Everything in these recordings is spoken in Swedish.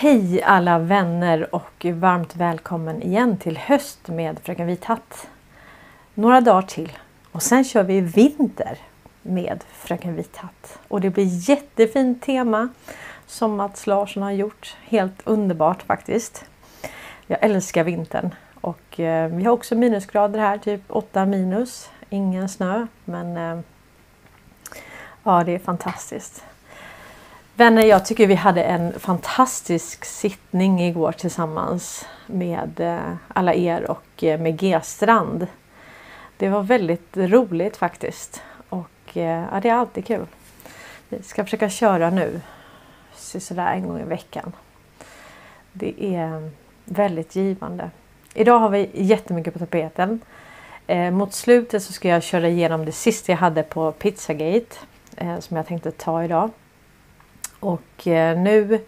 Hej alla vänner och varmt välkommen igen till höst med Fröken Vithatt. Några dagar till och sen kör vi vinter med Fröken Vithatt. Och det blir jättefint tema som Mats Larsson har gjort. Helt underbart faktiskt. Jag älskar vintern och eh, vi har också minusgrader här, typ 8 minus. Ingen snö men eh, ja det är fantastiskt. Vänner, jag tycker vi hade en fantastisk sittning igår tillsammans med eh, alla er och eh, med G-strand. Det var väldigt roligt faktiskt och eh, ja, det är alltid kul. Vi ska försöka köra nu sådär en gång i veckan. Det är väldigt givande. Idag har vi jättemycket på tapeten. mot slutet så ska jag köra igenom det sista jag hade på Pizzagate som jag tänkte ta idag. Och eh, nu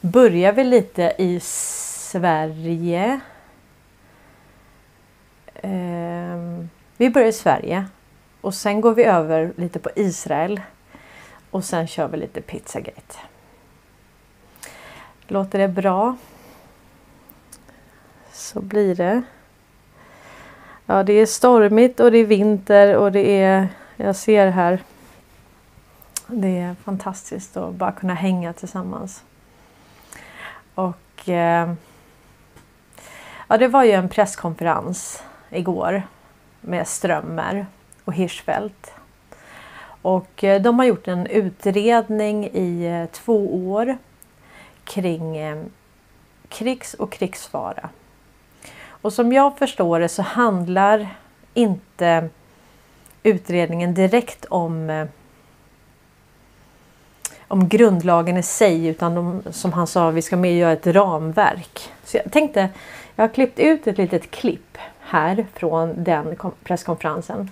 börjar vi lite i Sverige. Ehm, vi börjar i Sverige och sen går vi över lite på Israel och sen kör vi lite Pizzagate. Låter det bra? Så blir det. Ja, det är stormigt och det är vinter och det är, jag ser här det är fantastiskt att bara kunna hänga tillsammans. Och eh, ja, det var ju en presskonferens igår med Strömmer och Hirschfeldt. Och eh, de har gjort en utredning i eh, två år kring eh, krigs och krigsfara. Och som jag förstår det så handlar inte utredningen direkt om eh, om grundlagen i sig utan de, som han sa, vi ska mer göra ett ramverk. Så jag tänkte, jag har klippt ut ett litet klipp här från den presskonferensen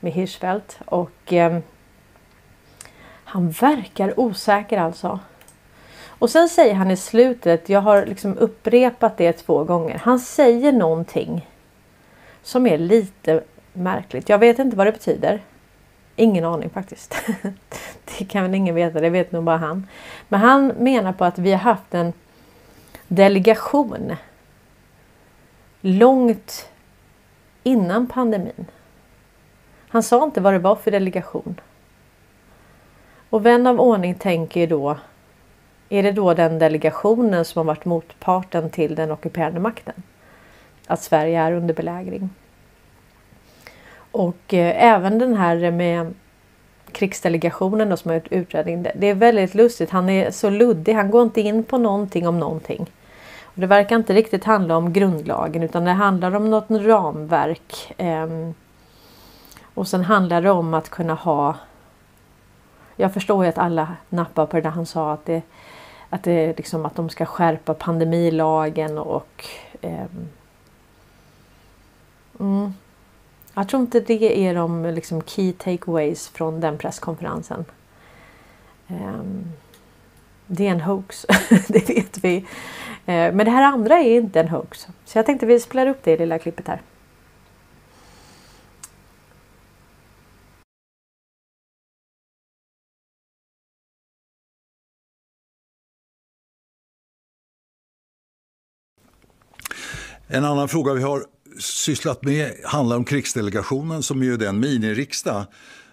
med Hirschfeldt och eh, han verkar osäker alltså. Och sen säger han i slutet, jag har liksom upprepat det två gånger. Han säger någonting som är lite märkligt. Jag vet inte vad det betyder. Ingen aning faktiskt. det kan väl ingen veta, det vet nog bara han. Men han menar på att vi har haft en delegation långt innan pandemin. Han sa inte vad det var för delegation. Och vän av ordning tänker då är det då den delegationen som har varit motparten till den ockuperande makten? Att Sverige är under belägring. Och eh, även den här med krigsdelegationen då, som har gjort utredning. Det är väldigt lustigt. Han är så luddig. Han går inte in på någonting om någonting. Och det verkar inte riktigt handla om grundlagen utan det handlar om något ramverk. Eh, och sen handlar det om att kunna ha jag förstår ju att alla nappar på det där han sa att det, att det liksom att de ska skärpa pandemilagen och eh, mm, jag tror inte det är de liksom key takeaways från den presskonferensen. Um, det är en hoax, det vet vi. Uh, men det här andra är inte en hoax. Så jag tänkte vi spelar upp det lilla klippet här. En annan fråga vi har sysslat med handlar om krigsdelegationen som är den miniriksdag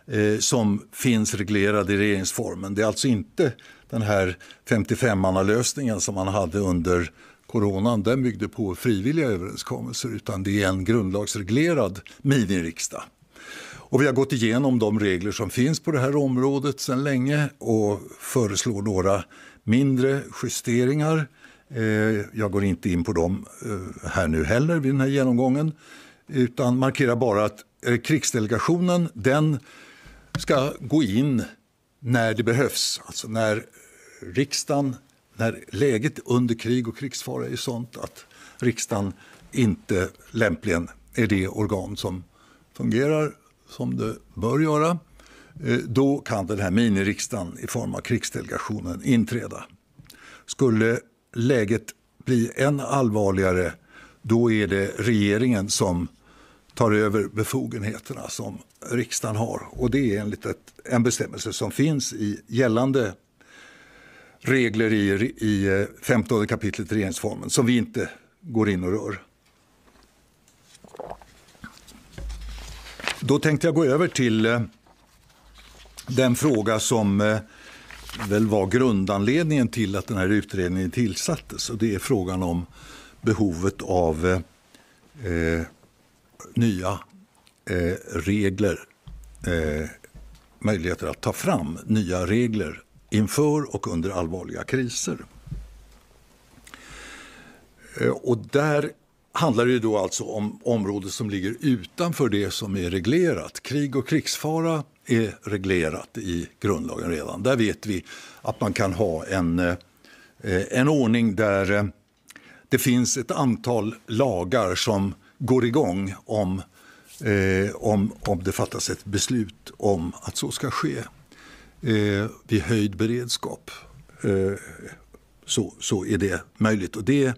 eh, som finns reglerad i regeringsformen. Det är alltså inte den här 55-mannalösningen som man hade under coronan. Den byggde på frivilliga överenskommelser utan det är en grundlagsreglerad miniriksdag. Och vi har gått igenom de regler som finns på det här området sedan länge och föreslår några mindre justeringar Eh, jag går inte in på dem eh, här nu heller vid den här genomgången utan markerar bara att eh, krigsdelegationen den ska gå in när det behövs. Alltså när riksdagen, när läget under krig och krigsfara är sånt att riksdagen inte lämpligen är det organ som fungerar som det bör göra. Då kan den här miniriksdagen i form av krigsdelegationen inträda. Skulle läget blir än allvarligare då är det regeringen som tar över befogenheterna som riksdagen har. Och det är enligt ett, en bestämmelse som finns i gällande regler i, i eh, 15 kapitlet regeringsformen som vi inte går in och rör. Då tänkte jag gå över till eh, den fråga som eh, väl var grundanledningen till att den här utredningen tillsattes. Och det är frågan om behovet av eh, nya eh, regler, eh, möjligheter att ta fram nya regler inför och under allvarliga kriser. Eh, och där handlar det då alltså om områden som ligger utanför det som är reglerat. Krig och krigsfara är reglerat i grundlagen redan. Där vet vi att man kan ha en, eh, en ordning där eh, det finns ett antal lagar som går igång om, eh, om, om det fattas ett beslut om att så ska ske. Eh, vid höjd beredskap eh, så, så är det möjligt. Och det,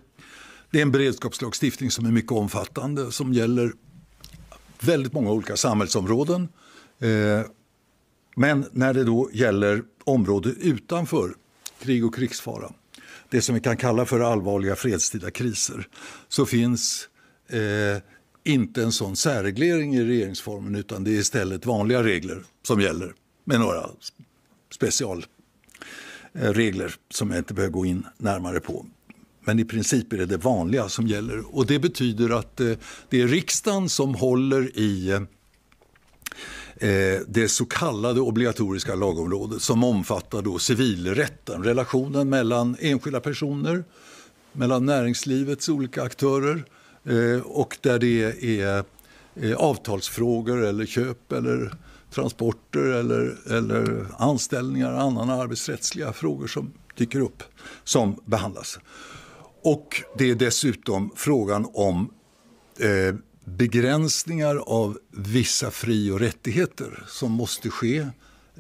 det är en beredskapslagstiftning som är mycket omfattande som gäller väldigt många olika samhällsområden. Eh, men när det då gäller områden utanför krig och krigsfara, det som vi kan kalla för allvarliga fredstida kriser, så finns eh, inte en sån särreglering i regeringsformen utan det är istället vanliga regler som gäller med några specialregler eh, som jag inte behöver gå in närmare på. Men i princip är det det vanliga som gäller och det betyder att eh, det är riksdagen som håller i Eh, Eh, det så kallade obligatoriska lagområdet som omfattar då civilrätten, relationen mellan enskilda personer, mellan näringslivets olika aktörer eh, och där det är eh, avtalsfrågor eller köp eller transporter eller, eller anställningar och andra arbetsrättsliga frågor som dyker upp som behandlas. Och det är dessutom frågan om eh, begränsningar av vissa fri och rättigheter som måste ske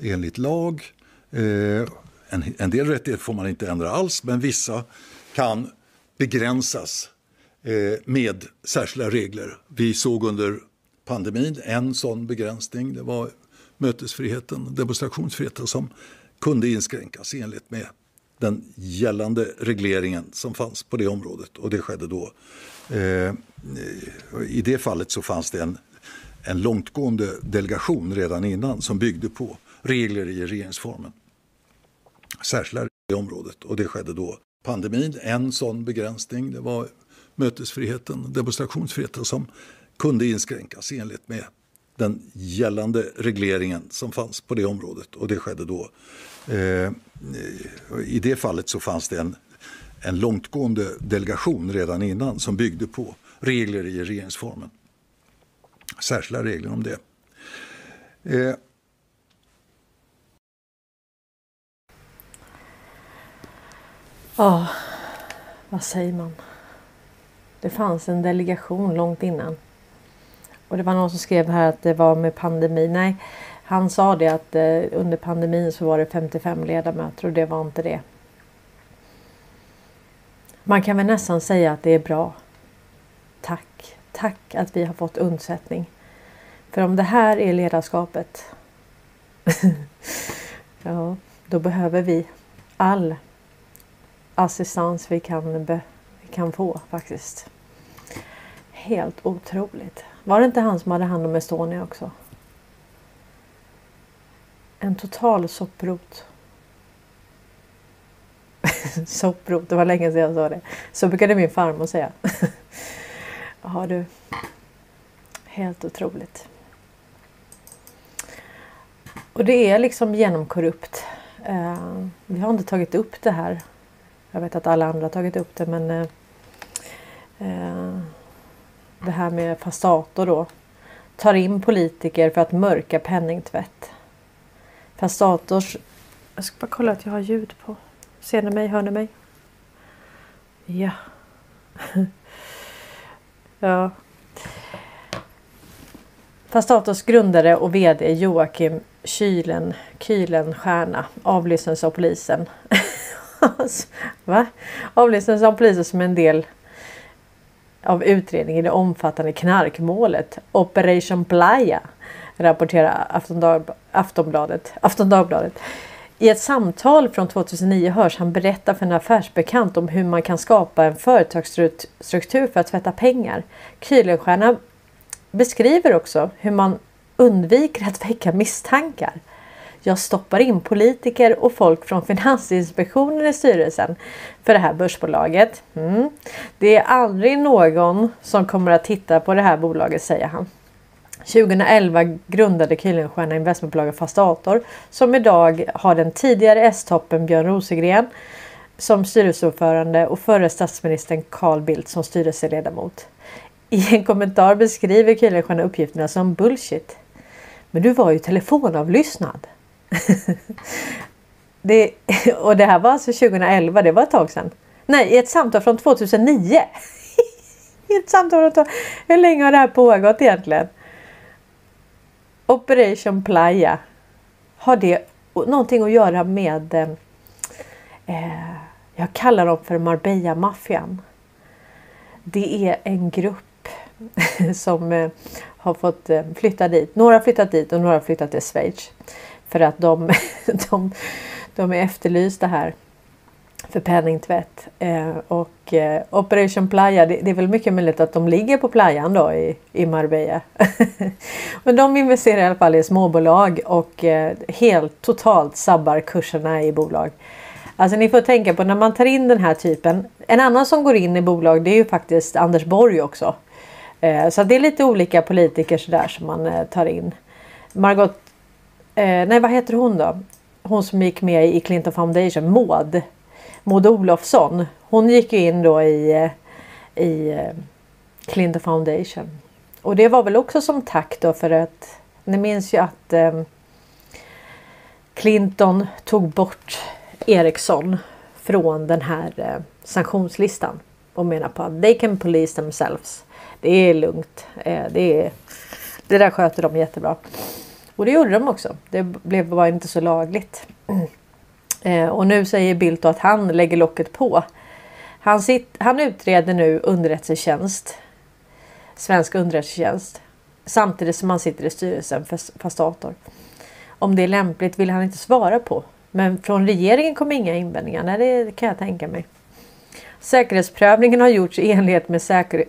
enligt lag. Eh, en, del rättigheter får man inte ändra alls, men vissa kan begränsas eh, med särskilda regler. Vi såg under pandemin en sån begränsning. Det var mötesfriheten, demonstrationsfriheten som kunde inskränkas enligt med den gällande regleringen som fanns på det området. Och det skedde då Eh, I det fallet så fanns det en, en långtgående delegation redan innan som byggde på regler i regeringsformen. Särskilda i området och det skedde då pandemin. En sån begränsning det var mötesfriheten, demonstrationsfriheten som kunde inskränkas enligt med den gällande regleringen som fanns på det området och det skedde då. Eh, I det fallet så fanns det en en långtgående delegation redan innan som byggde på regler i regeringsformen. Särskilda regler om det. Eh. Ja, vad säger man? Det fanns en delegation långt innan. Och det var någon som skrev här att det var med pandemi. Nej, han sa det att eh, under pandemin så var det 55 ledamöter och det var inte det. Man kan väl nästan säga att det är bra. Tack, tack att vi har fått undsättning. För om det här är ledarskapet. ja, då behöver vi all assistans vi kan, be, vi kan få faktiskt. Helt otroligt. Var det inte han som hade hand om Estonia också? En total sopprot. Sopprot, det var länge sedan jag sa det. Så brukade min farmor säga. Jaha du. Helt otroligt. Och det är liksom genomkorrupt. Uh, vi har inte tagit upp det här. Jag vet att alla andra har tagit upp det men uh, uh, det här med Fastato då tar in politiker för att mörka penningtvätt. Fastators... Jag ska bara kolla att jag har ljud på. Ser ni mig? Hör ni mig? Ja. ja. Fastatos grundare och VD Joakim Kylen, Kylenstierna avlyssnades av polisen. Va? Avlyssnades av polisen som en del av utredningen i det omfattande knarkmålet Operation Playa rapporterar Aftonbladet. Aftonbladet. I ett samtal från 2009 hörs han berätta för en affärsbekant om hur man kan skapa en företagsstruktur för att tvätta pengar. Kuylenstierna beskriver också hur man undviker att väcka misstankar. Jag stoppar in politiker och folk från Finansinspektionen i styrelsen för det här börsbolaget. Mm. Det är aldrig någon som kommer att titta på det här bolaget säger han. 2011 grundade Kuylenstierna investmentbolaget Fastator som idag har den tidigare S-toppen Björn Rosengren som styrelseordförande och förre statsministern Carl Bildt som styrelseledamot. I en kommentar beskriver Kuylenstierna uppgifterna som bullshit. Men du var ju telefonavlyssnad. det, och det här var alltså 2011, det var ett tag sedan. Nej, i ett samtal från 2009. I ett samtal från Hur länge har det här pågått egentligen? Operation Playa. Har det någonting att göra med eh, eh, jag kallar dem för Marbella-maffian. Det är en grupp som eh, har fått eh, flytta dit. Några har flyttat dit och några har flyttat till Schweiz. För att de, de, de är efterlysta här för penningtvätt. Eh, och eh, Operation Playa, det, det, är väl mycket möjligt att de ligger på playan då i, i Marbella. Men de investerar i alla fall i småbolag och eh, helt totalt sabbar kurserna i bolag. Alltså ni får tänka på när man tar in den här typen. En annan som går in i bolag det är ju faktiskt Anders Borg också. Eh, så det är lite olika politiker sådär som man eh, tar in. Margot, eh, nej vad heter hon då? Hon som gick med i Clinton Foundation, Maud. Maud Olofsson. Hon gick ju in då i, eh, i eh, Clinton Foundation. Och det var väl också som tack då för att ni minns ju att eh, Clinton tog bort Ericsson från den här eh, sanktionslistan och menar på att they can police themselves. Det är lugnt. Eh, det, är, det där sköter de jättebra. Och det gjorde de också. Det blev bara inte så lagligt. Mm. Eh, och nu säger Bildt att han lägger locket på. Han, sitt, han utreder nu underrättelsetjänst. Svensk underrättelsetjänst. Samtidigt som han sitter i styrelsen för Fastator. Om det är lämpligt vill han inte svara på. Men från regeringen kommer inga invändningar. Nej, det kan jag tänka mig. Säkerhetsprövningen har gjorts i enlighet med säker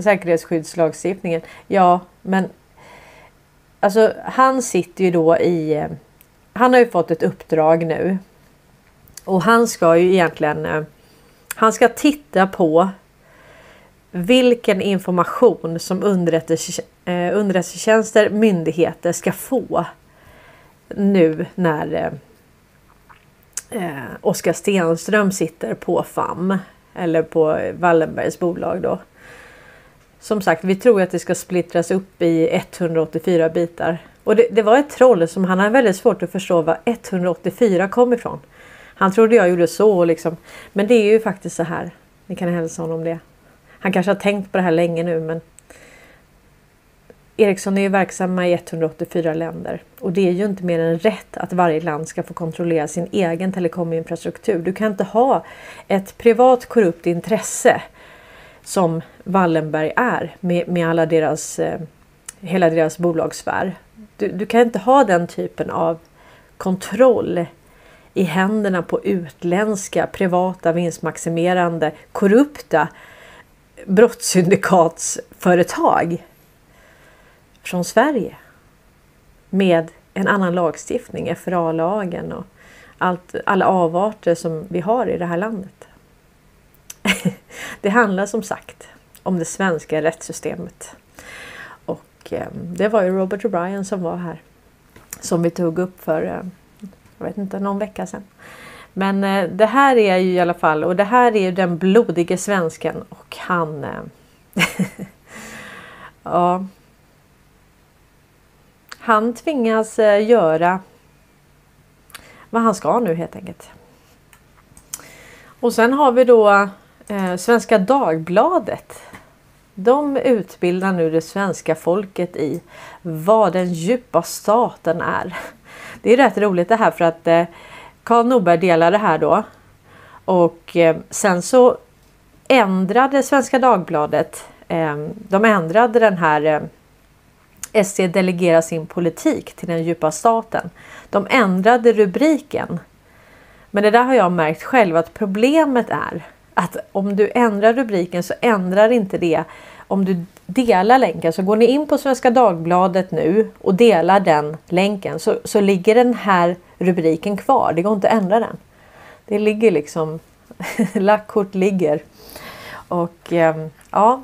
säkerhetsskyddslagstiftningen. Ja, men alltså han sitter ju då i... Eh, han har ju fått ett uppdrag nu. Och han ska ju egentligen... Eh, han ska titta på vilken information som eh, underrättelsetjänster, myndigheter ska få nu när eh, Oskar Stenström sitter på FAM eller på Wallenbergs bolag då. Som sagt, vi tror att det ska splittras upp i 184 bitar. Och det, det var ett troll som han har väldigt svårt att förstå var 184 kom ifrån. Han trodde jag gjorde så liksom. Men det är ju faktiskt så här. Ni kan hälsa honom det. Han kanske har tänkt på det här länge nu men Ericsson är ju verksamma i 184 länder och det är ju inte mer än rätt att varje land ska få kontrollera sin egen telekominfrastruktur. Du kan inte ha ett privat korrupt intresse som Wallenberg är med, med alla deras, eh, hela deras bolagssfär. Du, du kan inte ha den typen av kontroll i händerna på utländska privata vinstmaximerande korrupta brottssyndikatsföretag från Sverige med en annan lagstiftning, FRA-lagen och allt, alla avarter som vi har i det här landet. det handlar som sagt om det svenska rättssystemet. Och eh, det var ju Robert O'Brien som var här. Som vi tog upp för, eh, jag vet inte, någon vecka sedan. Men eh, det här är ju i alla fall, och det här är ju den blodige svensken och han... Eh, ja. Han tvingas eh, göra vad han ska nu helt enkelt. Och sen har vi då eh, Svenska Dagbladet. De utbildar nu det svenska folket i vad den djupa staten är. Det är rätt roligt det här för att eh, Karl Norberg delade det här då. Och eh, sen så ändrade Svenska Dagbladet. Eh, de ändrade den här eh, SC delegerar sin politik till den djupa staten. De ändrade rubriken Men det där har jag märkt själv att problemet är att om du ändrar rubriken så ändrar inte det om du Dela länken. Så går ni in på Svenska Dagbladet nu och delar den länken så, så ligger den här rubriken kvar. Det går inte att ändra den. Det ligger liksom, lackkort ligger. Och ehm, ja,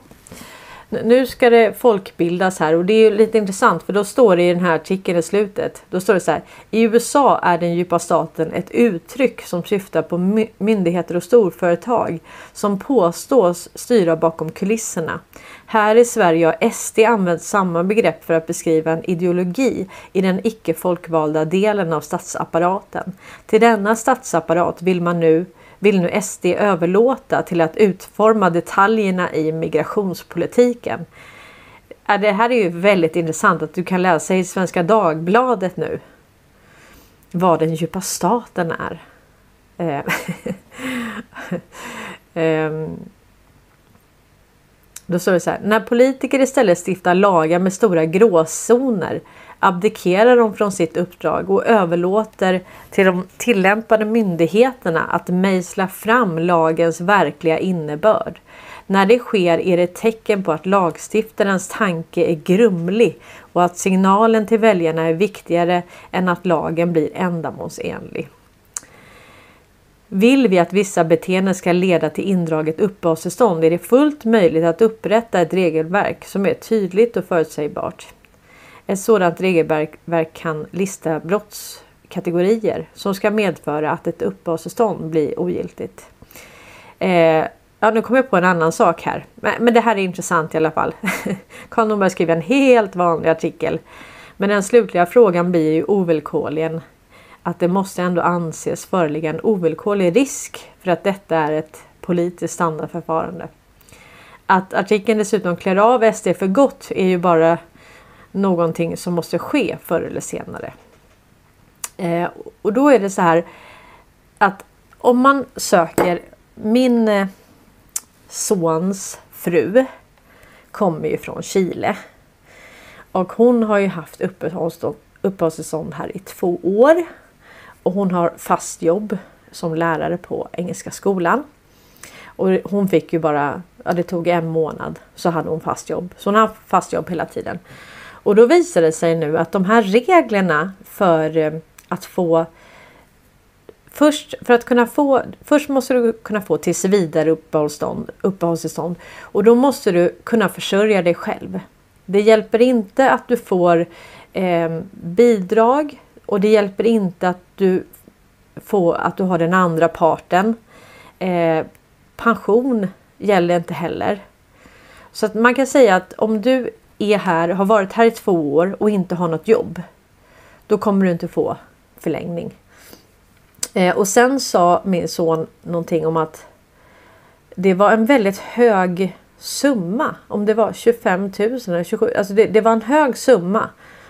nu ska det folkbildas här och det är lite intressant för då står det i den här artikeln i slutet. Då står det så här. I USA är den djupa staten ett uttryck som syftar på myndigheter och storföretag som påstås styra bakom kulisserna. Här i Sverige har SD använt samma begrepp för att beskriva en ideologi i den icke folkvalda delen av statsapparaten. Till denna statsapparat vill man nu vill nu SD överlåta till att utforma detaljerna i migrationspolitiken. Äh, det här är ju väldigt intressant att du kan läsa i Svenska Dagbladet nu vad den djupa staten är. Eh, ehm, då står det så här. När politiker istället stiftar lagar med stora gråzoner abdikerar de från sitt uppdrag och överlåter till de tillämpande myndigheterna att mejsla fram lagens verkliga innebörd. När det sker är det tecken på att lagstiftarens tanke är grumlig och att signalen till väljarna är viktigare än att lagen blir ändamålsenlig. Vill vi att vissa beteenden ska leda till indraget uppehållstillstånd är det fullt möjligt att upprätta ett regelverk som är tydligt och förutsägbart. Ett sådant regelverk kan lista brottskategorier som ska medföra att ett uppehållstillstånd blir ogiltigt. Eh, ja, nu kommer jag på en annan sak här. Men, men det här är intressant i alla fall. Karl Norberg skriver en helt vanlig artikel. Men den slutliga frågan blir ju ovillkorligen att det måste ändå anses föreligga en ovillkorlig risk för att detta är ett politiskt standardförfarande. Att artikeln dessutom klär av SD för gott är ju bara någonting som måste ske förr eller senare. Eh, och då är det så här att om man söker min eh, sons fru kommer ju från Chile. Och hon har ju haft uppehållstillstånd här i två år. Och hon har fast jobb som lärare på Engelska skolan. Och hon fick ju bara, ja det tog en månad så hade hon fast jobb. Så hon har haft fast jobb hela tiden. Och då visar det sig nu att de här reglerna för eh, att få Först, för att kunna få, först måste du kunna få tills vidare uppehållstillstånd, uppehållstillstånd och då måste du kunna försörja dig själv. Det hjälper inte att du får eh, bidrag och det hjälper inte att du får att du har den andra parten. Eh, pension gäller inte heller. Så att man kan säga att om du är här, har varit här i två år och inte har något jobb. Då kommer du inte få förlängning. Eh, och sen sa min son någonting om att det var en väldigt hög summa. Om det var 25 000 eller 27 alltså det, det var en hög summa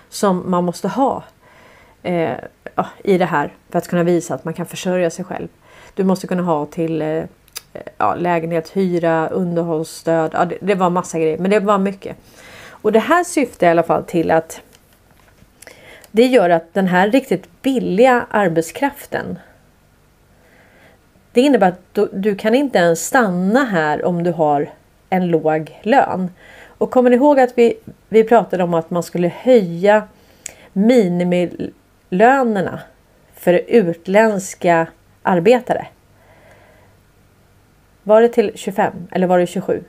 som man måste ha eh, ja, i det här för att kunna visa att man kan försörja sig själv. Du måste kunna ha till eh, ja, lägenhet, hyra, underhållsstöd. Ja, det, det var massa grejer men det var mycket. Och det här syftar i alla fall till att det gör att den här riktigt billiga arbetskraften det innebär att du, du kan inte ens stanna här om du har en låg lön. Och kommer ni ihåg att vi, vi pratade om att man skulle höja minimilönerna för utländska arbetare? Var det till 25 eller var det 27?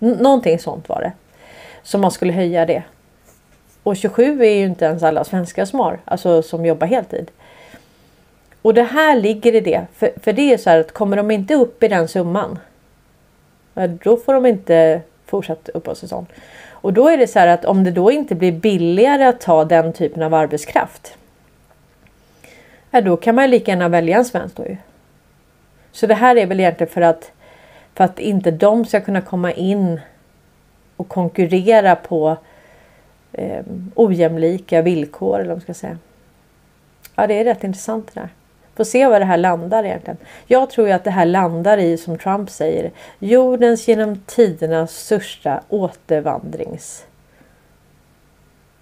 N någonting sånt var det som man skulle höja det. Och 27 är ju inte ens alla svenskar som har, alltså som jobbar heltid. Och det här ligger i det, för, för det är så här att kommer de inte upp i den summan. Då får de inte fortsatt uppehållstillstånd. Och då är det så här att om det då inte blir billigare att ta den typen av arbetskraft. Ja, då kan man lika gärna välja en svensk då ju. Så det här är väl egentligen för att för att inte de ska kunna komma in och konkurrera på eh, ojämlika villkor eller vad man ska säga. Ja, det är rätt intressant det där. Får se var det här landar egentligen. Jag tror ju att det här landar i, som Trump säger, jordens genom tiderna största återvandringsprojekt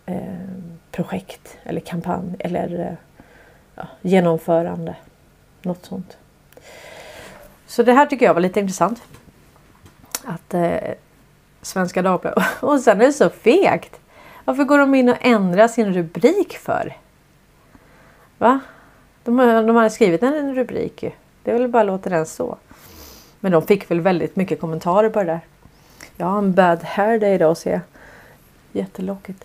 eh, eller kampanj eller eh, ja, genomförande. något sånt. Så det här tycker jag var lite intressant. Att eh, Svenska Dagbladet. Och sen är det så fegt. Varför går de in och ändrar sin rubrik för? Va? De, de hade skrivit en rubrik ju. Det är väl bara att låta den stå. Men de fick väl väldigt mycket kommentarer på det där. Jag har en bad hair day idag ser jag. Jättelockigt.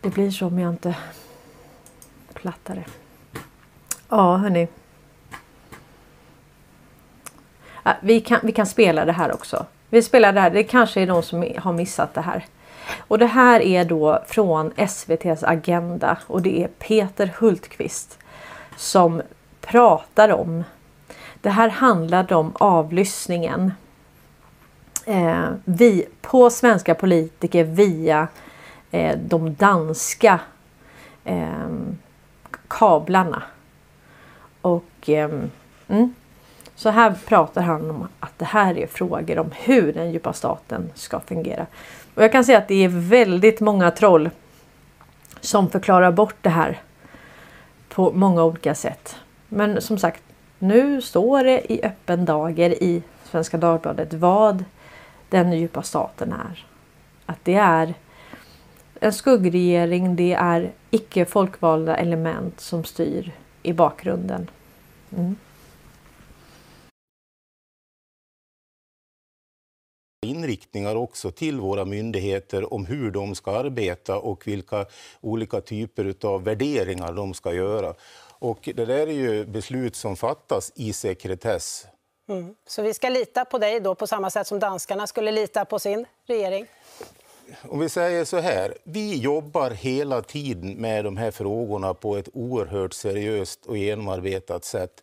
Det blir så om jag inte plattar det. Ja hörni. Vi kan, vi kan spela det här också. Vi spelar det här. Det kanske är de som har missat det här. Och det här är då från SVTs Agenda och det är Peter Hultqvist som pratar om. Det här handlade om avlyssningen. Eh, vi, på svenska politiker via eh, de danska eh, kablarna. Och eh, mm, så här pratar han om att det här är frågor om hur den djupa staten ska fungera. Och jag kan säga att det är väldigt många troll som förklarar bort det här på många olika sätt. Men som sagt, nu står det i öppen dager i Svenska Dagbladet vad den djupa staten är. Att det är en skuggregering, det är icke folkvalda element som styr i bakgrunden. Mm. Inriktningar också till våra myndigheter om hur de ska arbeta och vilka olika typer av värderingar de ska göra. Och det där är ju beslut som fattas i sekretess. Mm. Så vi ska lita på dig då på samma sätt som danskarna skulle lita på sin regering? Om vi säger så här, vi jobbar hela tiden med de här frågorna på ett oerhört seriöst och genomarbetat sätt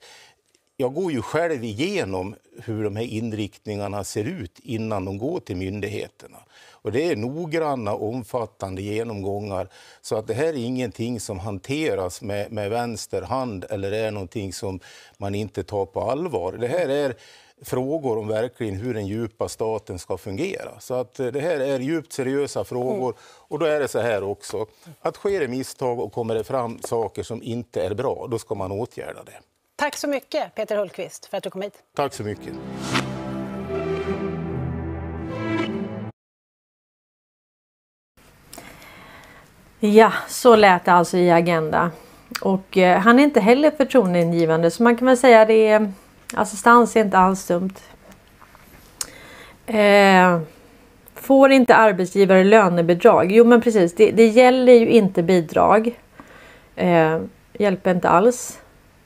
jag går ju själv igenom hur de här inriktningarna ser ut innan de går till myndigheterna. Och det är noggranna, omfattande genomgångar. Så att det här är ingenting som hanteras med, med vänster hand eller är någonting som man inte tar på allvar. Det här är frågor om verkligen hur den djupa staten ska fungera. Så att eh, det här är djupt seriösa frågor. Och då är det så här också, att sker det misstag och kommer det fram saker som inte är bra, då ska man åtgärda det. Tack så mycket Peter Hultqvist för att du kom hit. Tack så mycket. Ja, så lät det alltså i Agenda. Och eh, han är inte heller förtroendeingivande så man kan väl säga det är assistans är inte alls dumt. Eh, får inte arbetsgivare lönebidrag? Jo men precis, det, det gäller ju inte bidrag. Eh, hjälper inte alls.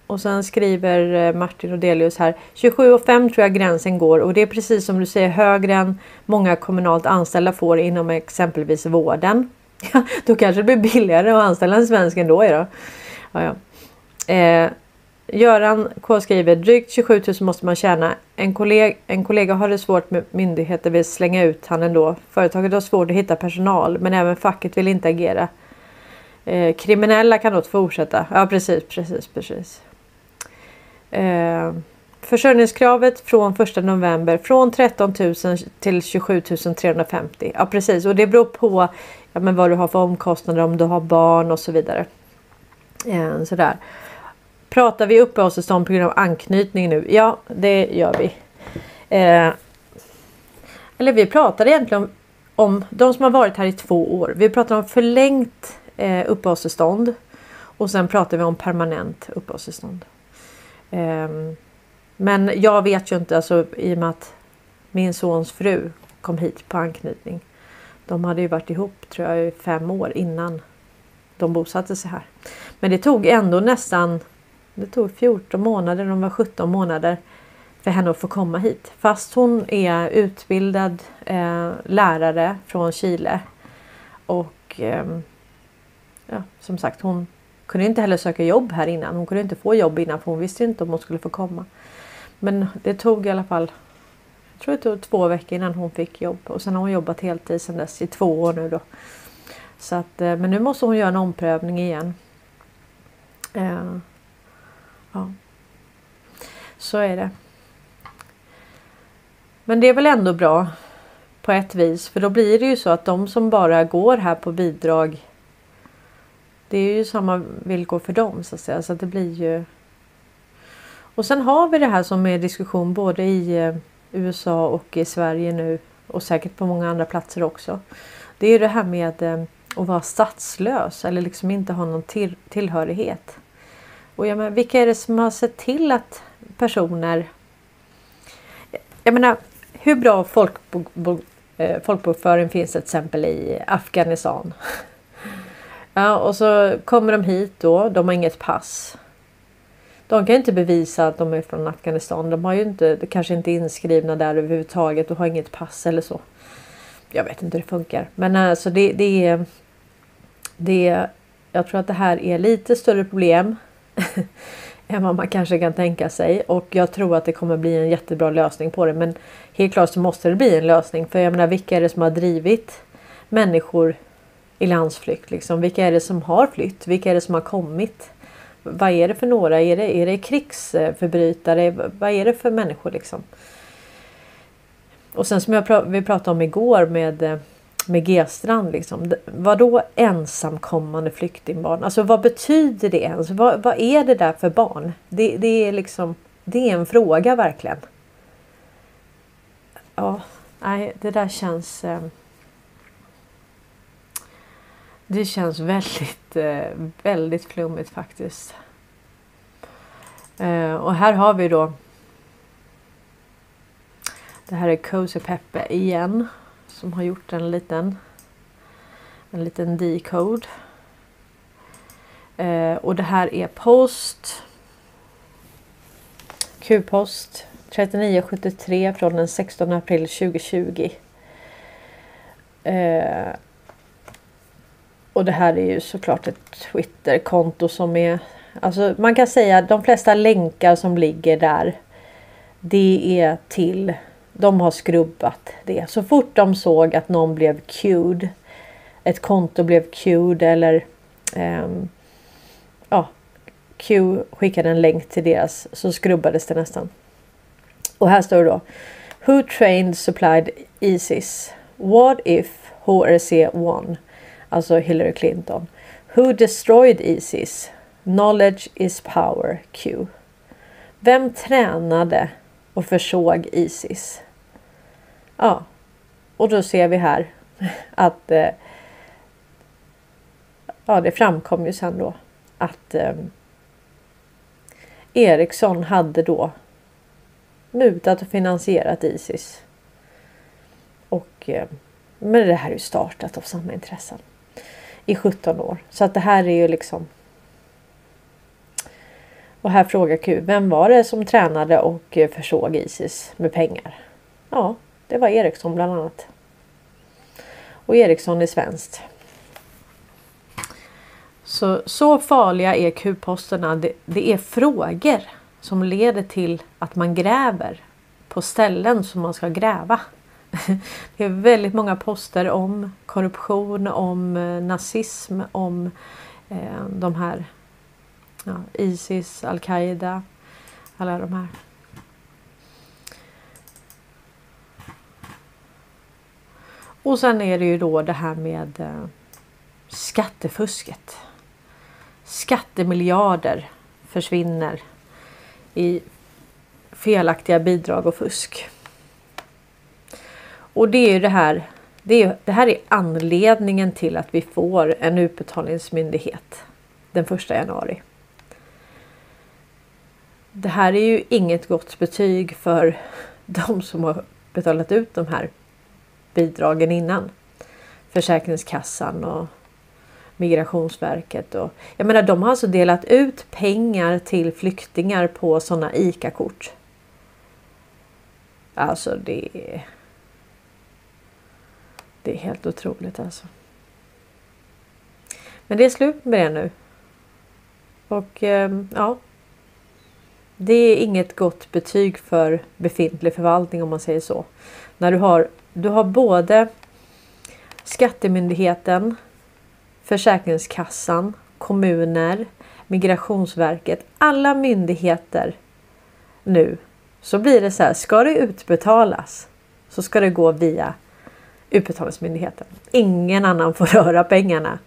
Och sen skriver eh, Martin Rodelius här 27,5 tror jag gränsen går och det är precis som du säger högre än många kommunalt anställda får inom exempelvis vården. då kanske det blir billigare att anställa en svensk ändå. Ja, ja. Eh, Göran K skriver drygt 27 000 måste man tjäna. En kollega, en kollega har det svårt med myndigheter vill slänga ut han ändå. Företaget har svårt att hitta personal men även facket vill inte agera. Eh, kriminella kan då fortsätta. Ja precis, precis, precis. Eh, försörjningskravet från 1 november från 13 000 till 27 350. Ja precis och det beror på ja, men vad du har för omkostnader om du har barn och så vidare. Eh, sådär. Pratar vi uppehållstillstånd på grund av anknytning nu? Ja det gör vi. Eh, eller vi pratar egentligen om, om de som har varit här i två år. Vi pratar om förlängt eh, uppehållstillstånd och sen pratar vi om permanent uppehållstillstånd. Ehm, men jag vet ju inte, alltså, i och med att min sons fru kom hit på anknytning. De hade ju varit ihop tror jag i fem år innan de bosatte sig här. Men det tog ändå nästan det tog 14 månader, de var 17 månader för henne att få komma hit. Fast hon är utbildad eh, lärare från Chile. Och eh, ja, som sagt hon kunde inte heller söka jobb här innan. Hon kunde inte få jobb innan för hon visste inte om hon skulle få komma. Men det tog i alla fall jag tror det tog två veckor innan hon fick jobb och sen har hon jobbat heltid sedan dess i två år nu då. Så att, eh, men nu måste hon göra en omprövning igen. Eh, ja. Så är det. Men det är väl ändå bra på ett vis för då blir det ju så att de som bara går här på bidrag det är ju samma villkor för dem så att säga. Så att det blir ju... Och sen har vi det här som är diskussion både i eh, USA och i Sverige nu och säkert på många andra platser också. Det är det här med eh, att vara statslös eller liksom inte ha någon till tillhörighet. Och jag menar, vilka är det som har sett till att personer... Jag menar, hur bra folkbok, eh, folkbokföring finns till exempel i Afghanistan? Ja, och så kommer de hit då. De har inget pass. De kan inte bevisa att de är från Afghanistan. De har ju inte, kanske inte inskrivna där överhuvudtaget och har inget pass eller så. Jag vet inte hur det funkar. Men alltså det, det är... Det, jag tror att det här är lite större problem än vad man kanske kan tänka sig. Och jag tror att det kommer bli en jättebra lösning på det. Men helt klart så måste det bli en lösning. För jag menar vilka är det som har drivit människor i landsflykt? Liksom? Vilka är det som har flytt? Vilka är det som har kommit? Vad är det för några? Är det, är det krigsförbrytare? Vad är det för människor liksom? Och sen som jag vi pratade om igår med med G-strand. Liksom. Vad då ensamkommande flyktingbarn? Alltså vad betyder det ens? Vad, vad är det där för barn? Det, det, är liksom det är en fråga verkligen. Ja, nej, det där känns... Eh, det känns väldigt, eh, väldigt flummigt faktiskt. Eh, och här har vi då. Det här är Cozy Peppe igen som har gjort en liten en liten decode. Eh, och det här är post Q-post 3973 från den 16 april 2020. Eh, och det här är ju såklart ett Twitterkonto som är Alltså man kan säga att de flesta länkar som ligger där Det är till de har skrubbat det. Så fort de såg att någon blev cued. Ett konto blev cued eller Eh, ja, Q skickade en länk till deras så skrubbades det nästan. Och här står det då. Who trained supplied Isis? What if HRC won? Alltså Hillary Clinton. Who destroyed Isis? Knowledge is power Q. Vem tränade och försåg Isis? Ja, och då ser vi här att eh, ja, det framkom ju sen då att eh, Ericsson hade då mutat och finansierat Isis. Och eh, men det här är ju startat av samma intressen i 17 år. Så att det här är ju liksom. Och här frågar Q, vem var det som tränade och eh, försåg Isis med pengar? Ja, det var Ericsson bland annat. Och Ericsson är svenskt. Så, så farliga är Q-posterna. Det, det är frågor som leder till att man gräver på ställen som man ska gräva. Det är väldigt många poster om korruption, om eh, nazism, om eh, de här ja, Isis, Al-Qaida, alla de här. Och sen är det ju då det här med eh, skattefusket. Skattemiljarder försvinner i felaktiga bidrag och fusk. Och det är ju det här. Det, är, det här är anledningen till att vi får en utbetalningsmyndighet den första januari. Det här är ju inget gott betyg för de som har betalat ut de här bidragen innan. Försäkringskassan och Migrationsverket. Och, jag menar de har alltså delat ut pengar till flyktingar på sådana ICA-kort. Alltså det är... Det är helt otroligt alltså. Men det är slut med det nu. Och ehm, ja. Det är inget gott betyg för befintlig förvaltning om man säger så. När du har du har både Skattemyndigheten, Försäkringskassan, kommuner, Migrationsverket, alla myndigheter nu så blir det så här. Ska det utbetalas så ska det gå via Utbetalningsmyndigheten. Ingen annan får röra pengarna.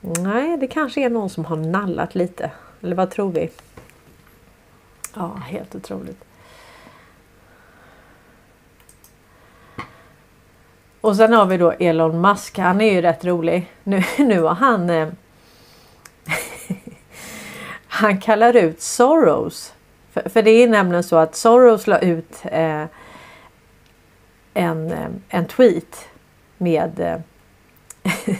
Nej, det kanske är någon som har nallat lite. Eller vad tror vi? Ja, helt otroligt. Och sen har vi då Elon Musk. Han är ju rätt rolig. Nu, nu har han... Eh, han kallar ut Soros. För, för, det är nämligen så att Soros la ut eh, en, eh, en tweet med eh,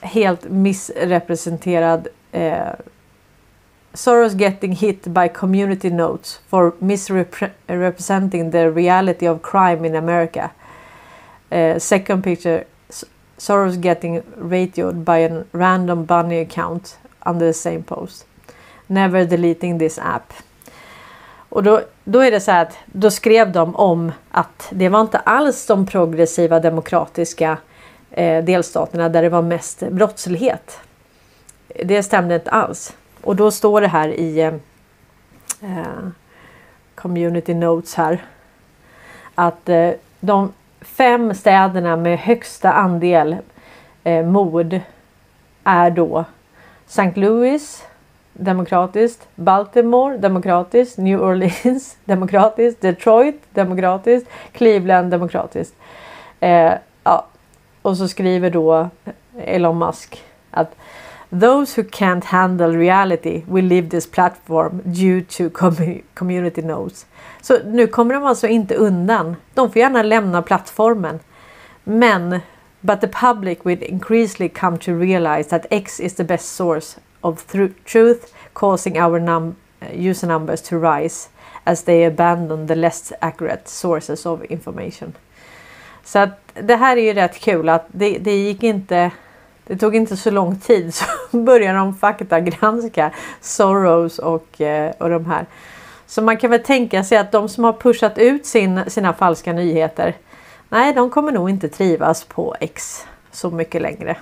helt missrepresenterad eh, Soros getting hit by community notes for misrepresenting the reality of crime in America. Uh, second picture Soros getting radioed by a random bunny account under the same post. Never deleting this app. Och då, då är det så här att då skrev de om att det var inte alls de progressiva demokratiska eh, delstaterna där det var mest brottslighet. Det stämde inte alls. Och då står det här i eh, eh, Community Notes här att eh, de fem städerna med högsta andel eh, mord är då St. Louis demokratiskt, Baltimore demokratiskt, New Orleans demokratiskt, Detroit demokratiskt, Cleveland demokratiskt. Eh, ja. Och så skriver då Elon Musk att Those who can't handle reality will leave this platform due to community notes. Så nu kommer de alltså inte undan. De får gärna lämna plattformen. Men But the public will increasingly come to realize that X is the best source of truth causing our num uh, user numbers to rise as they abandon the less accurate sources of information. Så att det här är ju rätt kul att det, det gick inte det tog inte så lång tid så började de faktagranska Soros och, eh, och de här. Så man kan väl tänka sig att de som har pushat ut sin, sina falska nyheter Nej, de kommer nog inte trivas på X så mycket längre.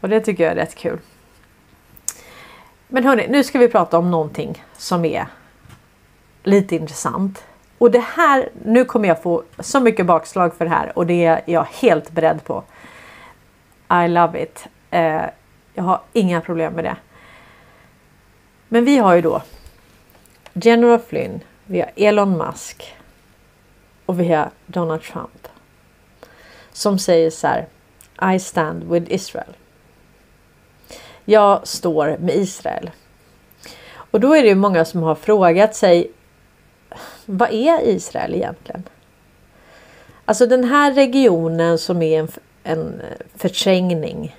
Och det tycker jag är rätt kul. Men hörni, nu ska vi prata om någonting som är lite intressant. Och det här, nu kommer jag få så mycket bakslag för det här och det är jag helt beredd på. I love it. Eh, jag har inga problem med det. Men vi har ju då General Flynn, vi har Elon Musk och vi har Donald Trump. Som säger så här. I stand with Israel. Jag står med Israel. Och då är det ju många som har frågat sig. Vad är Israel egentligen? Alltså den här regionen som är en en förträngning.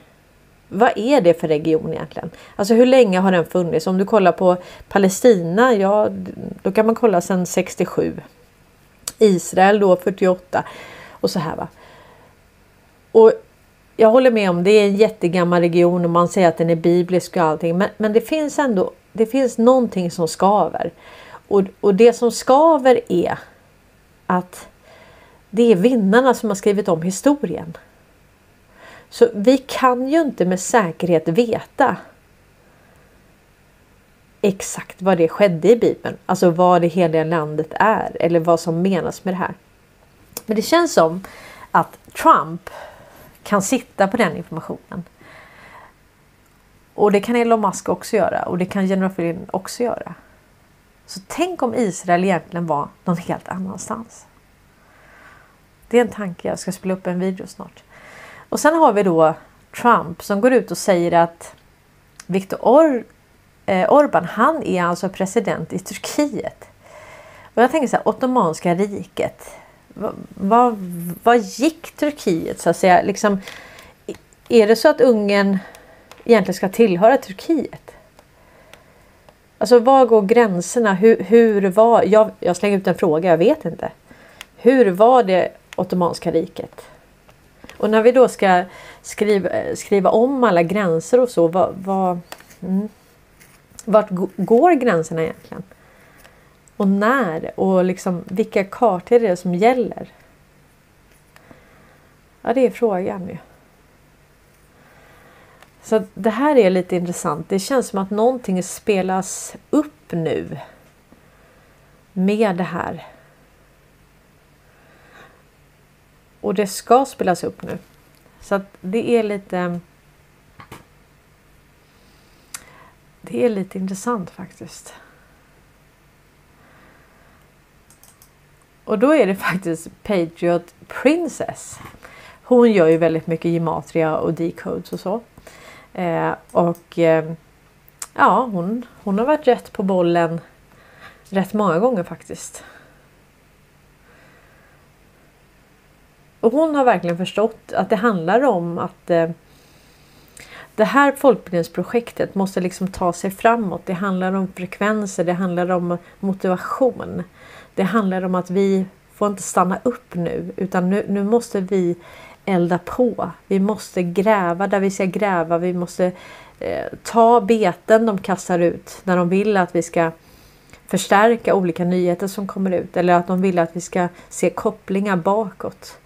Vad är det för region egentligen? Alltså hur länge har den funnits? Om du kollar på Palestina, ja då kan man kolla sedan 67. Israel då 48 och så här va. Och jag håller med om det är en jättegammal region och man säger att den är biblisk och allting. Men, men det finns ändå det finns någonting som skaver. Och, och det som skaver är att det är vinnarna som har skrivit om historien. Så vi kan ju inte med säkerhet veta exakt vad det skedde i Bibeln. Alltså vad det heliga landet är eller vad som menas med det här. Men det känns som att Trump kan sitta på den informationen. Och det kan Elon Musk också göra och det kan General Flynn också göra. Så tänk om Israel egentligen var någon helt annanstans. Det är en tanke. Jag ska spela upp en video snart. Och sen har vi då Trump som går ut och säger att Viktor Or eh, Orban, han är alltså president i Turkiet. Och jag tänker så här, Ottomanska riket. Vad, vad, gick Turkiet så att säga? Liksom, är det så att Ungern egentligen ska tillhöra Turkiet? Alltså var går gränserna? Hur, hur var... Jag, jag slänger ut en fråga, jag vet inte. Hur var det Ottomanska riket? Och när vi då ska skriva, skriva om alla gränser och så, vad, vad, mm, vart går gränserna egentligen? Och när? Och liksom vilka kartor är det som gäller? Ja, det är frågan ju. Så det här är lite intressant. Det känns som att någonting spelas upp nu. Med det här. Och det ska spelas upp nu. Så att det är lite... Det är lite intressant faktiskt. Och då är det faktiskt Patriot Princess. Hon gör ju väldigt mycket gematria och decodes och så. Eh, och eh, ja, hon, hon har varit rätt på bollen rätt många gånger faktiskt. Och hon har verkligen förstått att det handlar om att eh, det här folkbildningsprojektet måste liksom ta sig framåt. Det handlar om frekvenser, det handlar om motivation. Det handlar om att vi får inte stanna upp nu utan nu, nu måste vi elda på. Vi måste gräva där vi ska gräva. Vi måste eh, ta beten de kastar ut när de vill att vi ska förstärka olika nyheter som kommer ut eller att de vill att vi ska se kopplingar bakåt.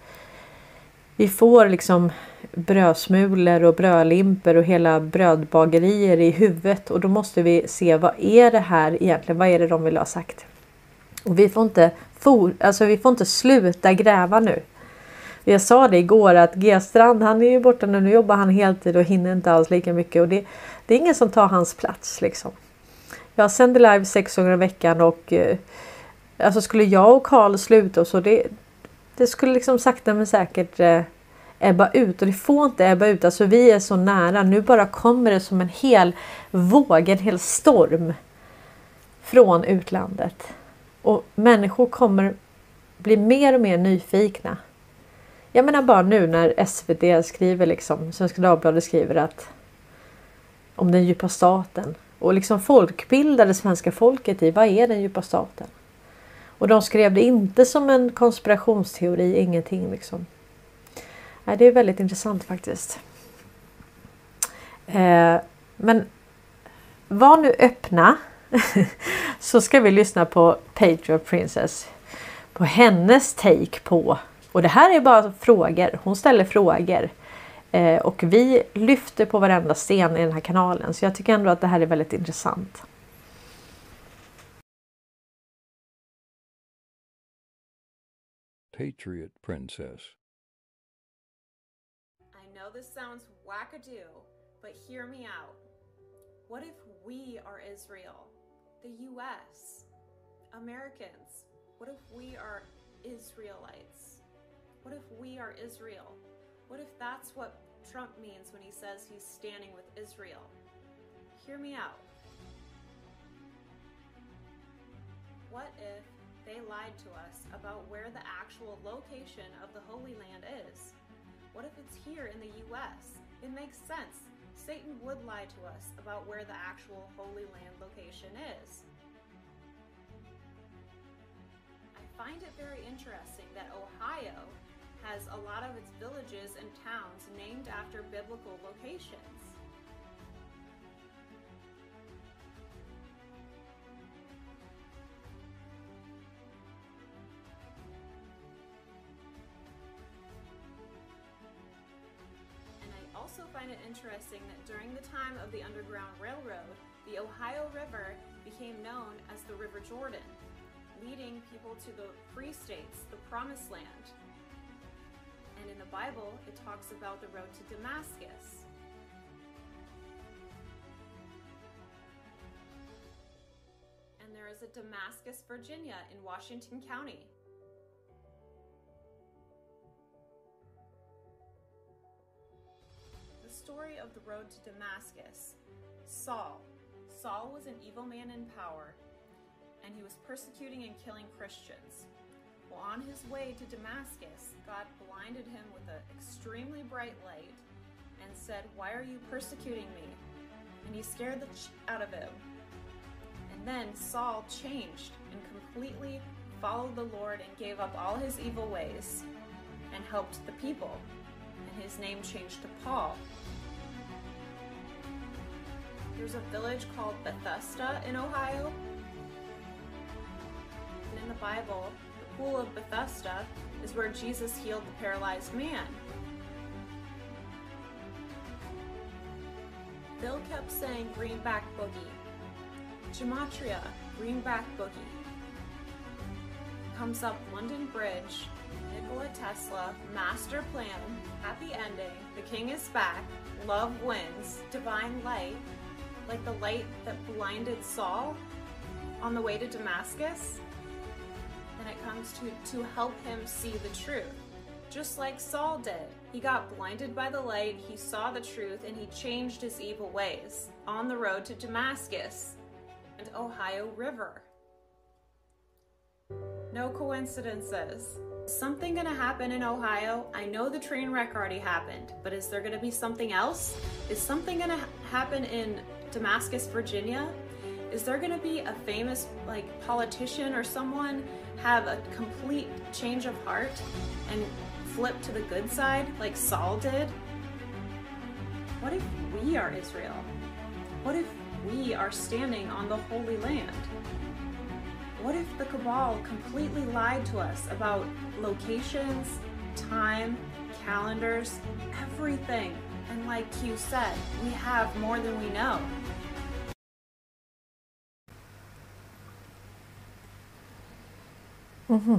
Vi får liksom brödsmulor och brödlimper och hela brödbagerier i huvudet och då måste vi se vad är det här egentligen? Vad är det de vill ha sagt? Och vi får inte, for, alltså vi får inte sluta gräva nu. Jag sa det igår att G-strand han är ju borta nu. Nu jobbar han heltid och hinner inte alls lika mycket. Och det, det är ingen som tar hans plats liksom. Jag sänder live sex gånger i veckan och eh, alltså skulle jag och Karl sluta och så det, det skulle liksom sakta men säkert eh, ebba ut och det får inte ebba ut. Alltså vi är så nära. Nu bara kommer det som en hel våg, en hel storm från utlandet. Och människor kommer bli mer och mer nyfikna. Jag menar bara nu när SVT skriver liksom, Svenska Dagbladet skriver att om den djupa staten och liksom folkbildar det svenska folket i vad är den djupa staten? Och de skrev det inte som en konspirationsteori, ingenting liksom. Nej, det är väldigt intressant faktiskt. Eh, men var nu öppna så ska vi lyssna på Patriot Princess. På hennes take på och det här är bara frågor. Hon ställer frågor. Eh, och vi lyfter på varenda sten i den här kanalen. Så jag tycker ändå att det här är väldigt intressant. Patriot Princess. I know this sounds wackadoo, but hear me out. What if we are Israel? The US? Americans? What if we are Israelites? What if we are Israel? What if that's what Trump means when he says he's standing with Israel? Hear me out. What if they lied to us about where the actual location of the Holy Land is? What if it's here in the US? It makes sense. Satan would lie to us about where the actual Holy Land location is. I find it very interesting that Ohio has a lot of its villages and towns named after biblical locations. Find it interesting that during the time of the Underground Railroad, the Ohio River became known as the River Jordan, leading people to the free states, the Promised Land. And in the Bible, it talks about the road to Damascus. And there is a Damascus, Virginia in Washington County. Story of the road to Damascus Saul. Saul was an evil man in power, and he was persecuting and killing Christians. Well, on his way to Damascus, God blinded him with an extremely bright light and said, Why are you persecuting me? And he scared the ch- out of him. And then Saul changed and completely followed the Lord and gave up all his evil ways and helped the people. And his name changed to Paul. There's a village called Bethesda in Ohio. And in the Bible, the pool of Bethesda is where Jesus healed the paralyzed man. Bill kept saying greenback boogie. Gematria, greenback boogie. Comes up London Bridge, Nikola Tesla, master plan, happy ending, the king is back, love wins, divine light, like the light that blinded Saul on the way to Damascus, And it comes to, to help him see the truth. Just like Saul did. He got blinded by the light, he saw the truth, and he changed his evil ways on the road to Damascus and Ohio River. No coincidences. Something gonna happen in Ohio? I know the train wreck already happened, but is there gonna be something else? Is something gonna ha- happen in Damascus, Virginia? Is there gonna be a famous like politician or someone have a complete change of heart and flip to the good side like Saul did? What if we are Israel? What if we are standing on the Holy Land? What if the cabal completely lied to us about locations, time, calendars, everything? And like Q said, we have more than we know. Mm-hmm.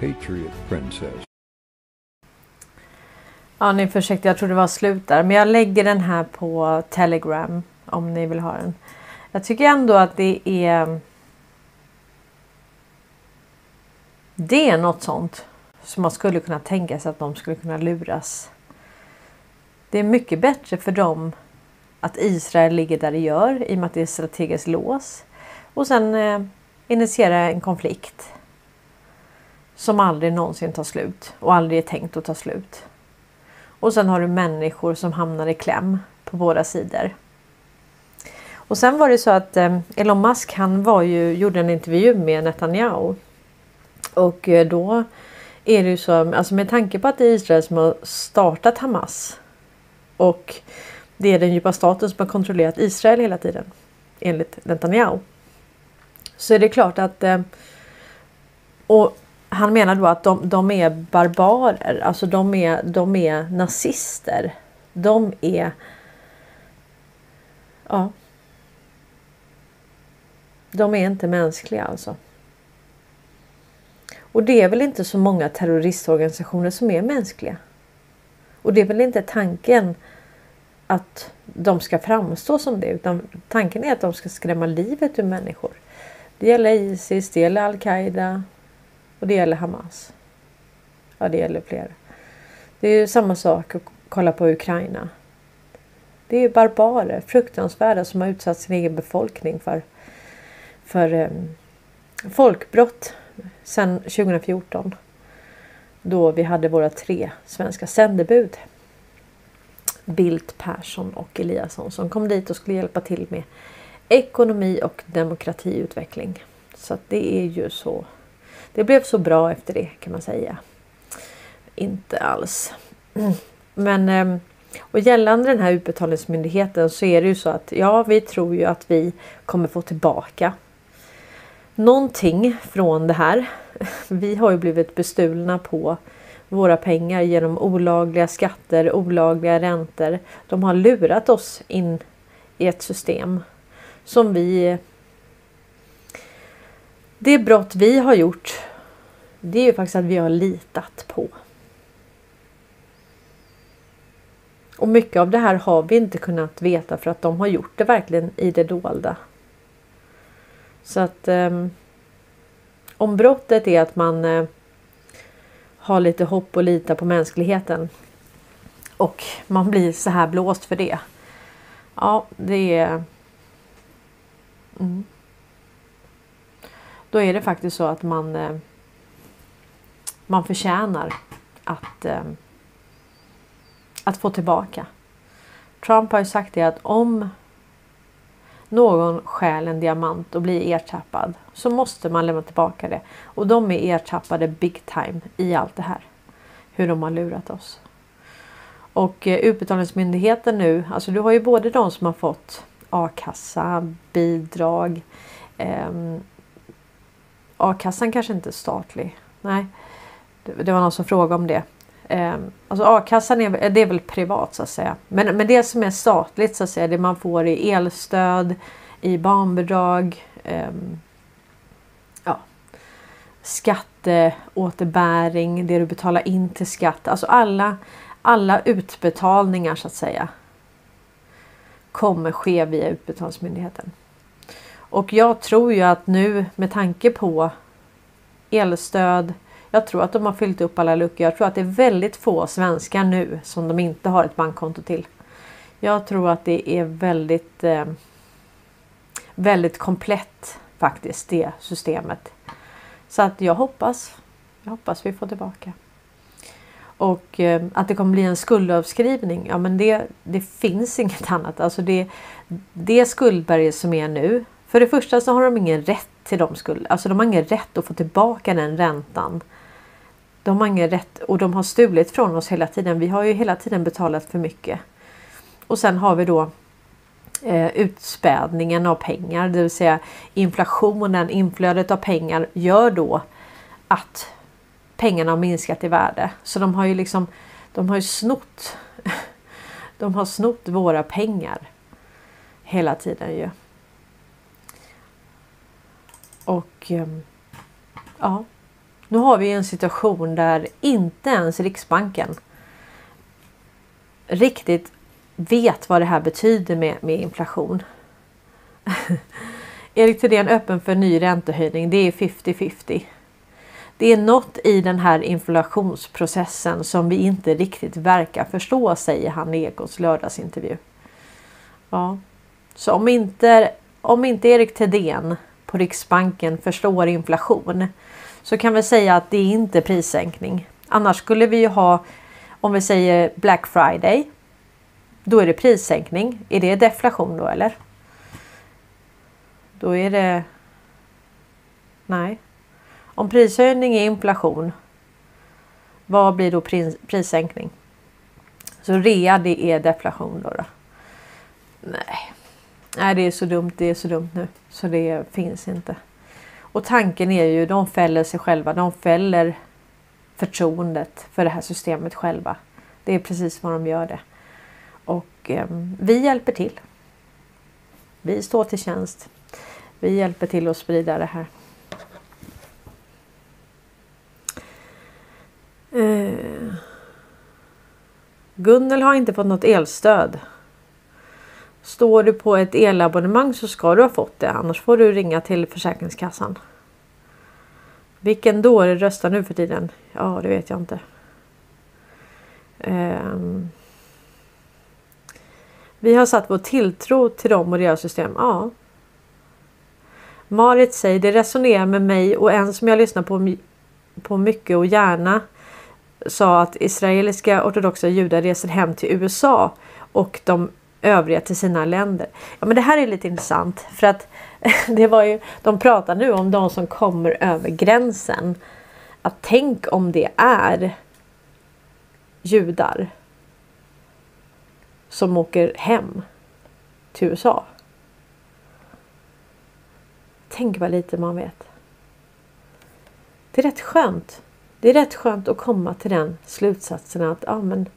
Patriot Princess. Ja, ni försökte, jag tror det var slut där. Men jag lägger den här på Telegram om ni vill ha den. Jag tycker ändå att det är... Det är något sånt som man skulle kunna tänka sig att de skulle kunna luras. Det är mycket bättre för dem att Israel ligger där det gör i och med att det är strategiskt lås. Och sen eh, initiera en konflikt. Som aldrig någonsin tar slut och aldrig är tänkt att ta slut. Och sen har du människor som hamnar i kläm på båda sidor. Och sen var det så att eh, Elon Musk han var ju, gjorde en intervju med Netanyahu. Och eh, då är det ju så, alltså med tanke på att det är Israel som har startat Hamas. Och det är den djupa staten som har kontrollerat Israel hela tiden. Enligt Netanyahu. Så är det klart att eh, och han menar då att de, de är barbarer, alltså de är, de är nazister. De är... Ja. De är inte mänskliga alltså. Och det är väl inte så många terroristorganisationer som är mänskliga. Och det är väl inte tanken att de ska framstå som det utan tanken är att de ska skrämma livet ur människor. Det gäller Isis, det gäller Al-Qaida, och det gäller Hamas. Ja, det gäller fler. Det är ju samma sak att kolla på Ukraina. Det är ju barbarer, fruktansvärda som har utsatt sin egen befolkning för, för um, folkbrott sedan 2014. Då vi hade våra tre svenska sändebud. Bildt, Persson och Eliasson som kom dit och skulle hjälpa till med ekonomi och demokratiutveckling. Så att det är ju så det blev så bra efter det kan man säga. Inte alls. Men ehm, och gällande den här utbetalningsmyndigheten så är det ju så att ja, vi tror ju att vi kommer få tillbaka någonting från det här. Vi har ju blivit bestulna på våra pengar genom olagliga skatter, olagliga räntor. De har lurat oss in i ett system som vi det brott vi har gjort det är ju faktiskt att vi har litat på. Och mycket av det här har vi inte kunnat veta för att de har gjort det verkligen i det dolda. Så att um, om brottet är att man uh, har lite hopp och litar på mänskligheten och man blir så här blåst för det. Ja, det är... Mm då är det faktiskt så att man eh, man förtjänar att eh, att få tillbaka. Trump har ju sagt det att om någon stjäl en diamant och blir ertappad så måste man lämna tillbaka det. Och de är ertappade big time i allt det här. Hur de har lurat oss. Och eh, Utbetalningsmyndigheten nu, alltså du har ju både de som har fått a-kassa, bidrag, eh, A-kassan kanske inte är statlig. Nej, det, var någon som frågade om det. Ehm, alltså a-kassan är, det är väl privat så att säga. Men, men det som är statligt så att säga, det man får i elstöd, i barnbidrag, ehm, ja, skatteåterbäring, det du betalar in till skatt. Alltså alla, alla utbetalningar så att säga kommer ske via Utbetalningsmyndigheten. Och jag tror ju att nu med tanke på elstöd. Jag tror att de har fyllt upp alla luckor. Jag tror att det är väldigt få svenskar nu som de inte har ett bankkonto till. Jag tror att det är väldigt eh, väldigt komplett faktiskt det systemet. Så att jag hoppas. Jag hoppas vi får tillbaka. Och eh, att det kommer bli en skuldavskrivning. Ja, men det, det finns inget annat. Alltså det, det skuldberget som är nu. För det första så har de ingen rätt till de skulderna. Alltså de har ingen rätt att få tillbaka den räntan. De har ingen rätt och de har stulit från oss hela tiden. Vi har ju hela tiden betalat för mycket. Och sen har vi då eh, utspädningen av pengar, det vill säga inflationen, inflödet av pengar gör då att pengarna har minskat i värde. Så de har ju liksom, de har ju snott. De har snott våra pengar hela tiden ju. Och ehm, ja, nu har vi en situation där inte ens Riksbanken riktigt vet vad det här betyder med, med inflation. Erik Thedéen öppen för ny räntehöjning. Det är 50-50. Det är något i den här inflationsprocessen som vi inte riktigt verkar förstå, säger han i Ekots lördagsintervju. Ja, så om inte, om inte Erik Thedéen på Riksbanken förstår inflation så kan vi säga att det är inte prissänkning. Annars skulle vi ju ha om vi säger Black Friday. Då är det prissänkning. Är det deflation då eller? Då är det. Nej. Om prishöjning är inflation. Vad blir då pris, prissänkning? Så rea det är deflation då, då. Nej. Nej, det är så dumt. Det är så dumt nu så det finns inte. Och tanken är ju, de fäller sig själva. De fäller förtroendet för det här systemet själva. Det är precis vad de gör det. Och eh, vi hjälper till. Vi står till tjänst. Vi hjälper till att sprida det här. Eh, Gunnel har inte fått något elstöd. Står du på ett elabonnemang så ska du ha fått det. Annars får du ringa till Försäkringskassan. Vilken dåre röstar nu för tiden? Ja, det vet jag inte. Um, vi har satt vår tilltro till dem och deras system. Ja. Marit säger det resonerar med mig och en som jag lyssnar på, på mycket och gärna sa att israeliska ortodoxa judar reser hem till USA och de övriga till sina länder. Ja, men det här är lite intressant för att det var ju, de pratar nu om de som kommer över gränsen. Att tänk om det är judar som åker hem till USA. Tänk vad lite man vet. Det är rätt skönt. Det är rätt skönt att komma till den slutsatsen att ja, men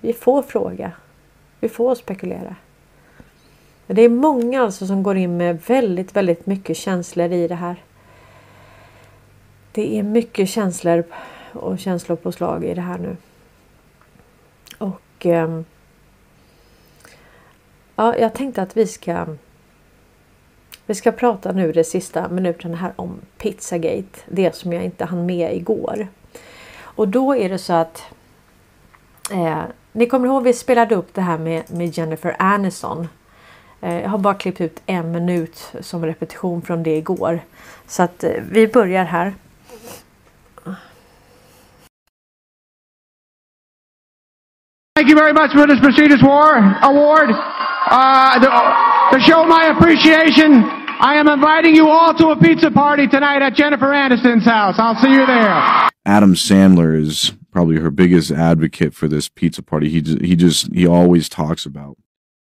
vi får fråga. Vi får spekulera. Det är många alltså som går in med väldigt, väldigt mycket känslor i det här. Det är mycket känslor och känslopåslag i det här nu. Och eh, ja, jag tänkte att vi ska vi ska prata nu de sista minuterna här om Pizzagate. Det som jag inte hann med igår. Och då är det så att eh, ni kommer ihåg vi spelade upp det här med, med Jennifer Aniston. Eh, jag har bara klippt ut en minut som repetition från det igår. Så att eh, vi börjar här. Thank you very much for this prestigious war award. Uh, the, to show my appreciation, I am inviting you all to a pizza party tonight at Jennifer Aniston's house. I'll see you there. Adam Sandler is probably her biggest advocate for this pizza party. He he just he always talks about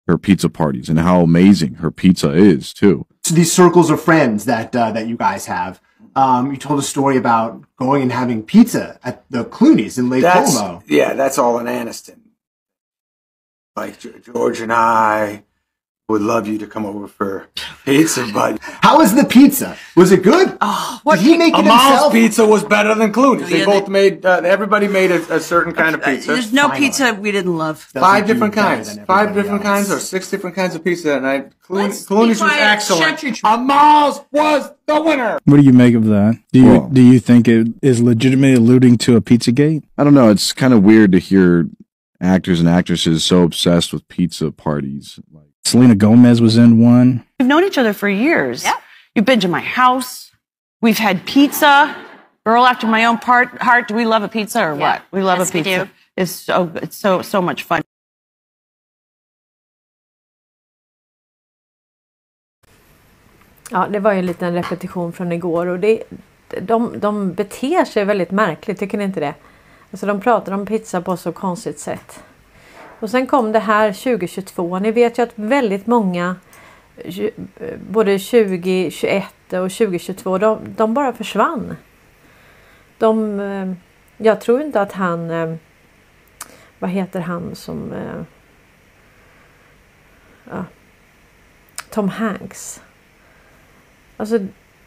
her pizza parties and how amazing her pizza is too. So these circles of friends that uh, that you guys have, um, you told a story about going and having pizza at the Clooney's in Lake That's Como. yeah, that's all in Anniston. Like George and I would love you to come over for pizza, but How was the pizza? Was it good? Oh, Did he make it Amal's himself? pizza was better than Clooney's. They Yeah, both they- made. Uh, everybody made a, a certain kind of pizza. There's no Finally. pizza we didn't love. Doesn't Five different kinds. Five different else. kinds or six different kinds of pizza that night. Clooney, Let's Clooney's was excellent. Shut your tr- Amal's was the winner. What do you make of that? Do you Well- do you think it is legitimately alluding to a Pizzagate? I don't know. It's kind of weird to hear actors and actresses so obsessed with pizza parties. Like, Selena Gomez was in one. We've known each other for years. Yeah. You've been to my house. We've had pizza. Girl after my own part, heart. Do we love a pizza or Yeah. what? We love Yes, a we pizza. do. It's so it's so so much fun. Ja, det var ju en liten repetition från igår och det, de, de beter sig väldigt märkligt, tycker ni inte det? Alltså de pratar om pizza på så konstigt sätt. Och sen kom det här 2022. Ni vet ju att väldigt många både 2021 och 2022 de, de bara försvann. De, eh, jag tror inte att han eh, vad heter han som eh, ja, Tom Hanks. Alltså,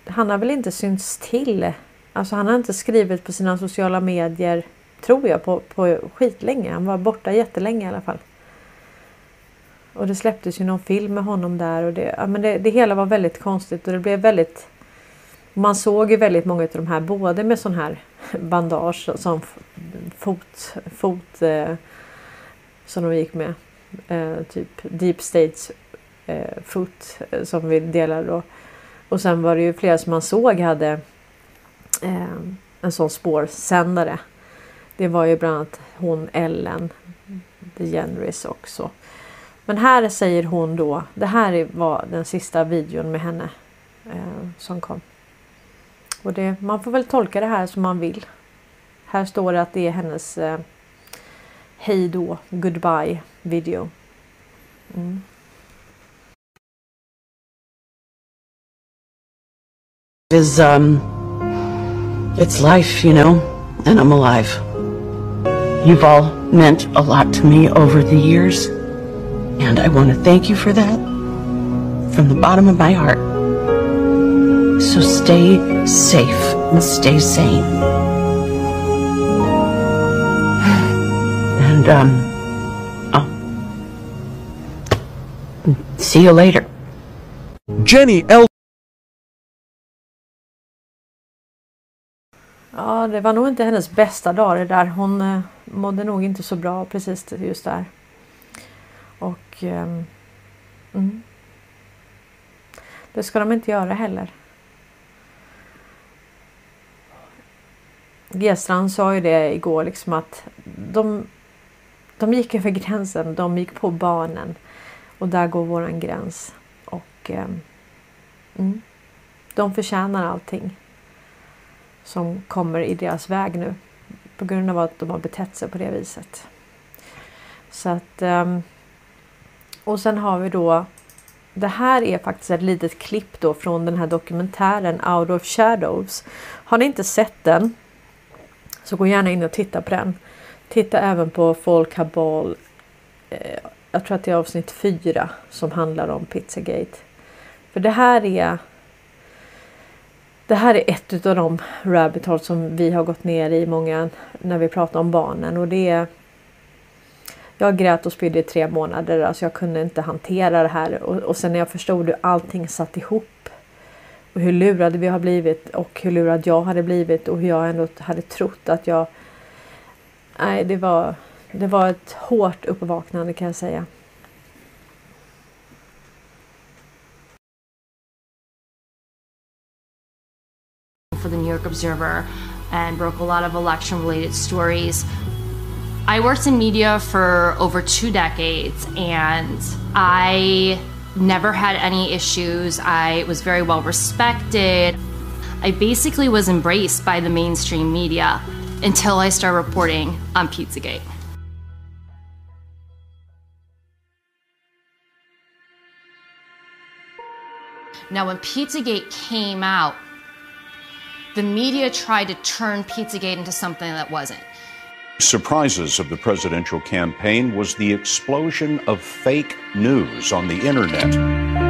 han har väl inte synts till. Alltså, han har inte skrivit på sina sociala medier, tror jag, på, på skitlänge. Han var borta jättelänge i alla fall. Och det släpptes ju någon film med honom där och det, ja, men det, det hela var väldigt konstigt och det blev väldigt... Man såg ju väldigt många av de här både med sån här bandage som fot, fot eh, som de gick med. Eh, typ deep states eh, foot eh, som vi delade då. Och sen var det ju flera som man såg hade eh, en sån spårsändare. Det var ju bland annat hon Ellen DeGeneres också. Men här säger hon då, det här var den sista videon med henne eh, som kom. Och det, man får väl tolka det här som man vill. Här står det att det är hennes eh, hej då, goodbye video. Mm. Is um, it's life, you know, and I'm alive. You've all meant a lot to me over the years, and I want to thank you for that from the bottom of my heart. So stay safe and stay sane. And um, see you later. Jenny L. Ja, det var nog inte hennes bästa dag det där. Hon eh, mådde nog inte så bra precis just där. Och Eh, mm. Det ska de inte göra heller. G-strand sa ju det igår liksom att de, de gick över gränsen. De gick på barnen. Och där går våran gräns. Och eh, mm. de förtjänar allting som kommer i deras väg nu. På grund av att de har betett sig på det viset. Så att... Ehm, och sen har vi då... Det här är faktiskt ett litet klipp då från den här dokumentären Out of Shadows. Har ni inte sett den så gå gärna in och titta på den. Titta även på Folk Habal. Eh, jag tror att det är avsnitt 4 som handlar om Pizzagate. För det här är det här är ett av de rabbit holes som vi har gått ner i många när vi pratar om barnen och det är jag grät och spydde i tre månader, alltså jag kunde inte hantera det här och, och sen när jag förstod hur allting satt ihop och hur lurade vi har blivit och hur lurad jag hade blivit och hur jag ändå hade trott att jag... Nej, det var, det var ett hårt uppvaknande kan jag säga. For the New York Observer and broke a lot of election related stories. I worked in media for over two decades and I never had any issues. I was very well respected. I basically was embraced by the mainstream media until I started reporting on Pizzagate. Now, when Pizzagate came out, the media tried to turn Pizzagate into something that wasn't. Surprises of the presidential campaign was the explosion of fake news on the internet.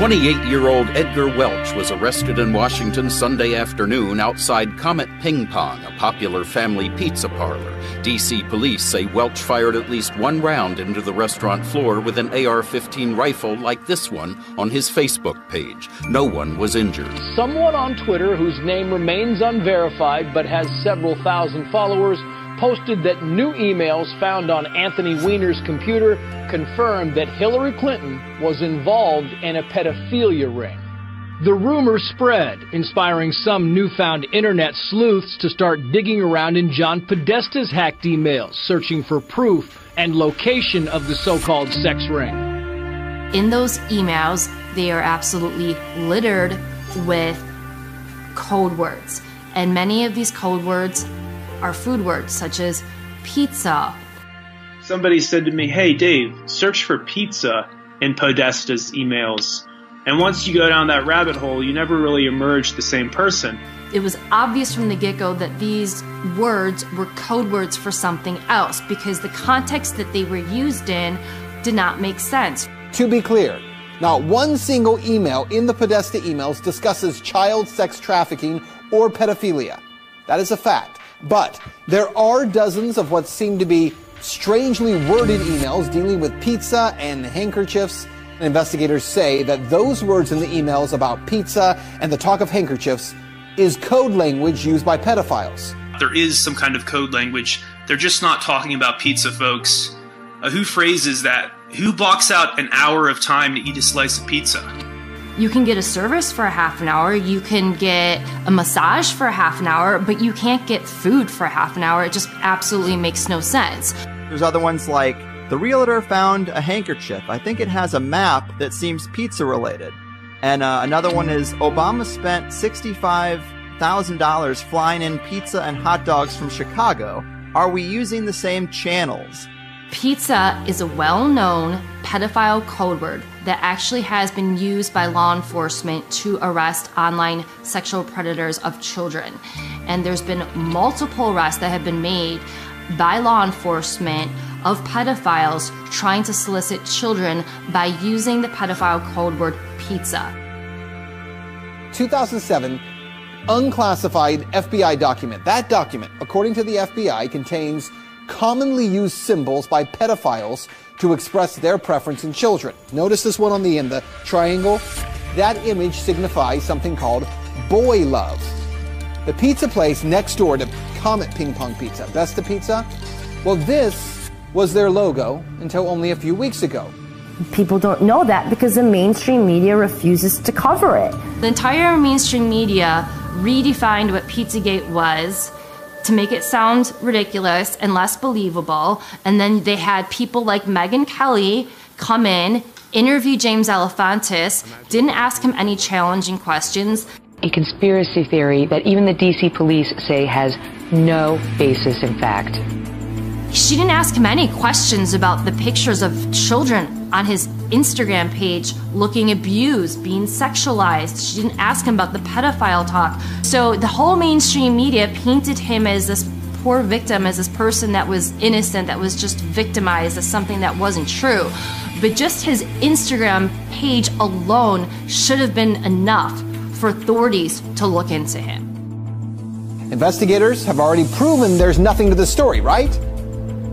28 year old Edgar Welch was arrested in Washington Sunday afternoon outside Comet Ping Pong, a popular family pizza parlor. DC police say Welch fired at least one round into the restaurant floor with an AR 15 rifle like this one on his Facebook page. No one was injured. Someone on Twitter whose name remains unverified but has several thousand followers posted that new emails found on Anthony Weiner's computer confirmed that Hillary Clinton was involved in a pedophilia ring. The rumor spread, inspiring some newfound internet sleuths to start digging around in John Podesta's hacked emails, searching for proof and location of the so called sex ring. In those emails, they are absolutely littered with code words. And many of these code words are food words such as pizza. Somebody said to me, Hey, Dave, search for pizza in Podesta's emails. And once you go down that rabbit hole, you never really emerge the same person. It was obvious from the get go that these words were code words for something else because the context that they were used in did not make sense. To be clear, not one single email in the Podesta emails discusses child sex trafficking or pedophilia. That is a fact. But there are dozens of what seem to be strangely worded emails dealing with pizza and handkerchiefs. And investigators say that those words in the emails about pizza and the talk of handkerchiefs is code language used by pedophiles. There is some kind of code language. They're just not talking about pizza, folks. Uh, who phrases that? Who blocks out an hour of time to eat a slice of pizza? You can get a service for a half an hour, you can get a massage for a half an hour, but you can't get food for a half an hour. It just absolutely makes no sense. There's other ones like the realtor found a handkerchief. I think it has a map that seems pizza related. And uh, another one is Obama spent $65,000 flying in pizza and hot dogs from Chicago. Are we using the same channels? Pizza is a well known pedophile code word that actually has been used by law enforcement to arrest online sexual predators of children. And there's been multiple arrests that have been made by law enforcement of pedophiles trying to solicit children by using the pedophile code word pizza. 2007 unclassified FBI document. That document, according to the FBI, contains commonly used symbols by pedophiles to express their preference in children. Notice this one on the end, the triangle. That image signifies something called boy love. The pizza place next door to Comet Ping Pong Pizza, Besta Pizza, well, this was their logo until only a few weeks ago. People don't know that because the mainstream media refuses to cover it. The entire mainstream media redefined what Pizzagate was to make it sound ridiculous and less believable. And then they had people like Megyn Kelly come in, interview James Alefantis, didn't ask him any challenging questions. A conspiracy theory that even the DC police say has no basis in fact. She didn't ask him any questions about the pictures of children on his Instagram page looking abused, being sexualized. She didn't ask him about the pedophile talk. So the whole mainstream media painted him as this poor victim, as this person that was innocent, that was just victimized, as something that wasn't true. But just his Instagram page alone should have been enough for authorities to look into him. Investigators have already proven there's nothing to the story, right?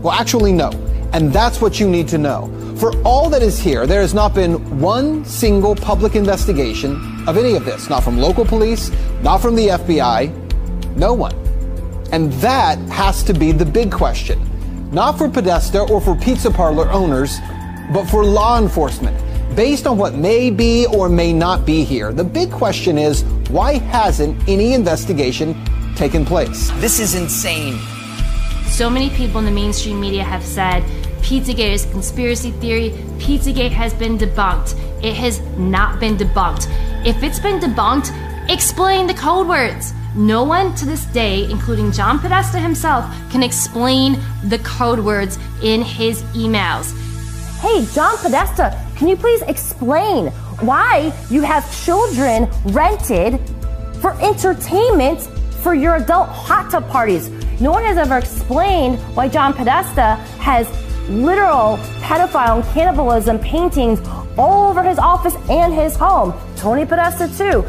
Well, actually, no. And that's what you need to know. For all that is here, there has not been one single public investigation of any of this. Not from local police, not from the FBI, no one. And that has to be the big question. Not for Podesta or for pizza parlor owners, but for law enforcement. Based on what may be or may not be here, the big question is why hasn't any investigation taken place? This is insane. So many people in the mainstream media have said Pizzagate is a conspiracy theory. Pizzagate has been debunked. It has not been debunked. If it's been debunked, explain the code words. No one to this day, including John Podesta himself, can explain the code words in his emails. Hey, John Podesta, can you please explain why you have children rented for entertainment for your adult hot tub parties. No one has ever explained why John Podesta has literal pedophile and cannibalism paintings all over his office and his home. Tony Podesta, too.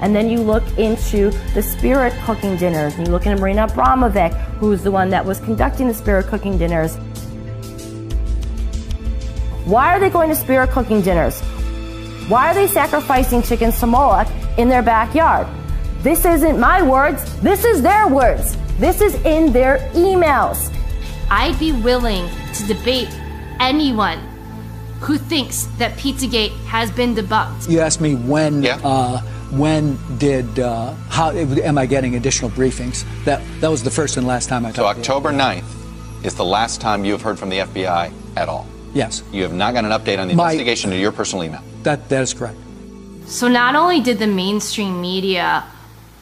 And then you look into the spirit cooking dinners, and you look into Marina Abramovic, who's the one that was conducting the spirit cooking dinners. Why are they going to spirit cooking dinners? Why are they sacrificing chickens to Moloch in their backyard? This isn't my words, this is their words. This is in their emails. I'd be willing to debate anyone who thinks that Pizzagate has been debunked. You asked me when. Uh, when did uh, how am I getting additional briefings? That that was the first and last time I So talked. to you. October 9th is the last time you have heard from the FBI at all. Yes, You have not got an update on the My- investigation to your personal email. that that is correct. So not only did the mainstream media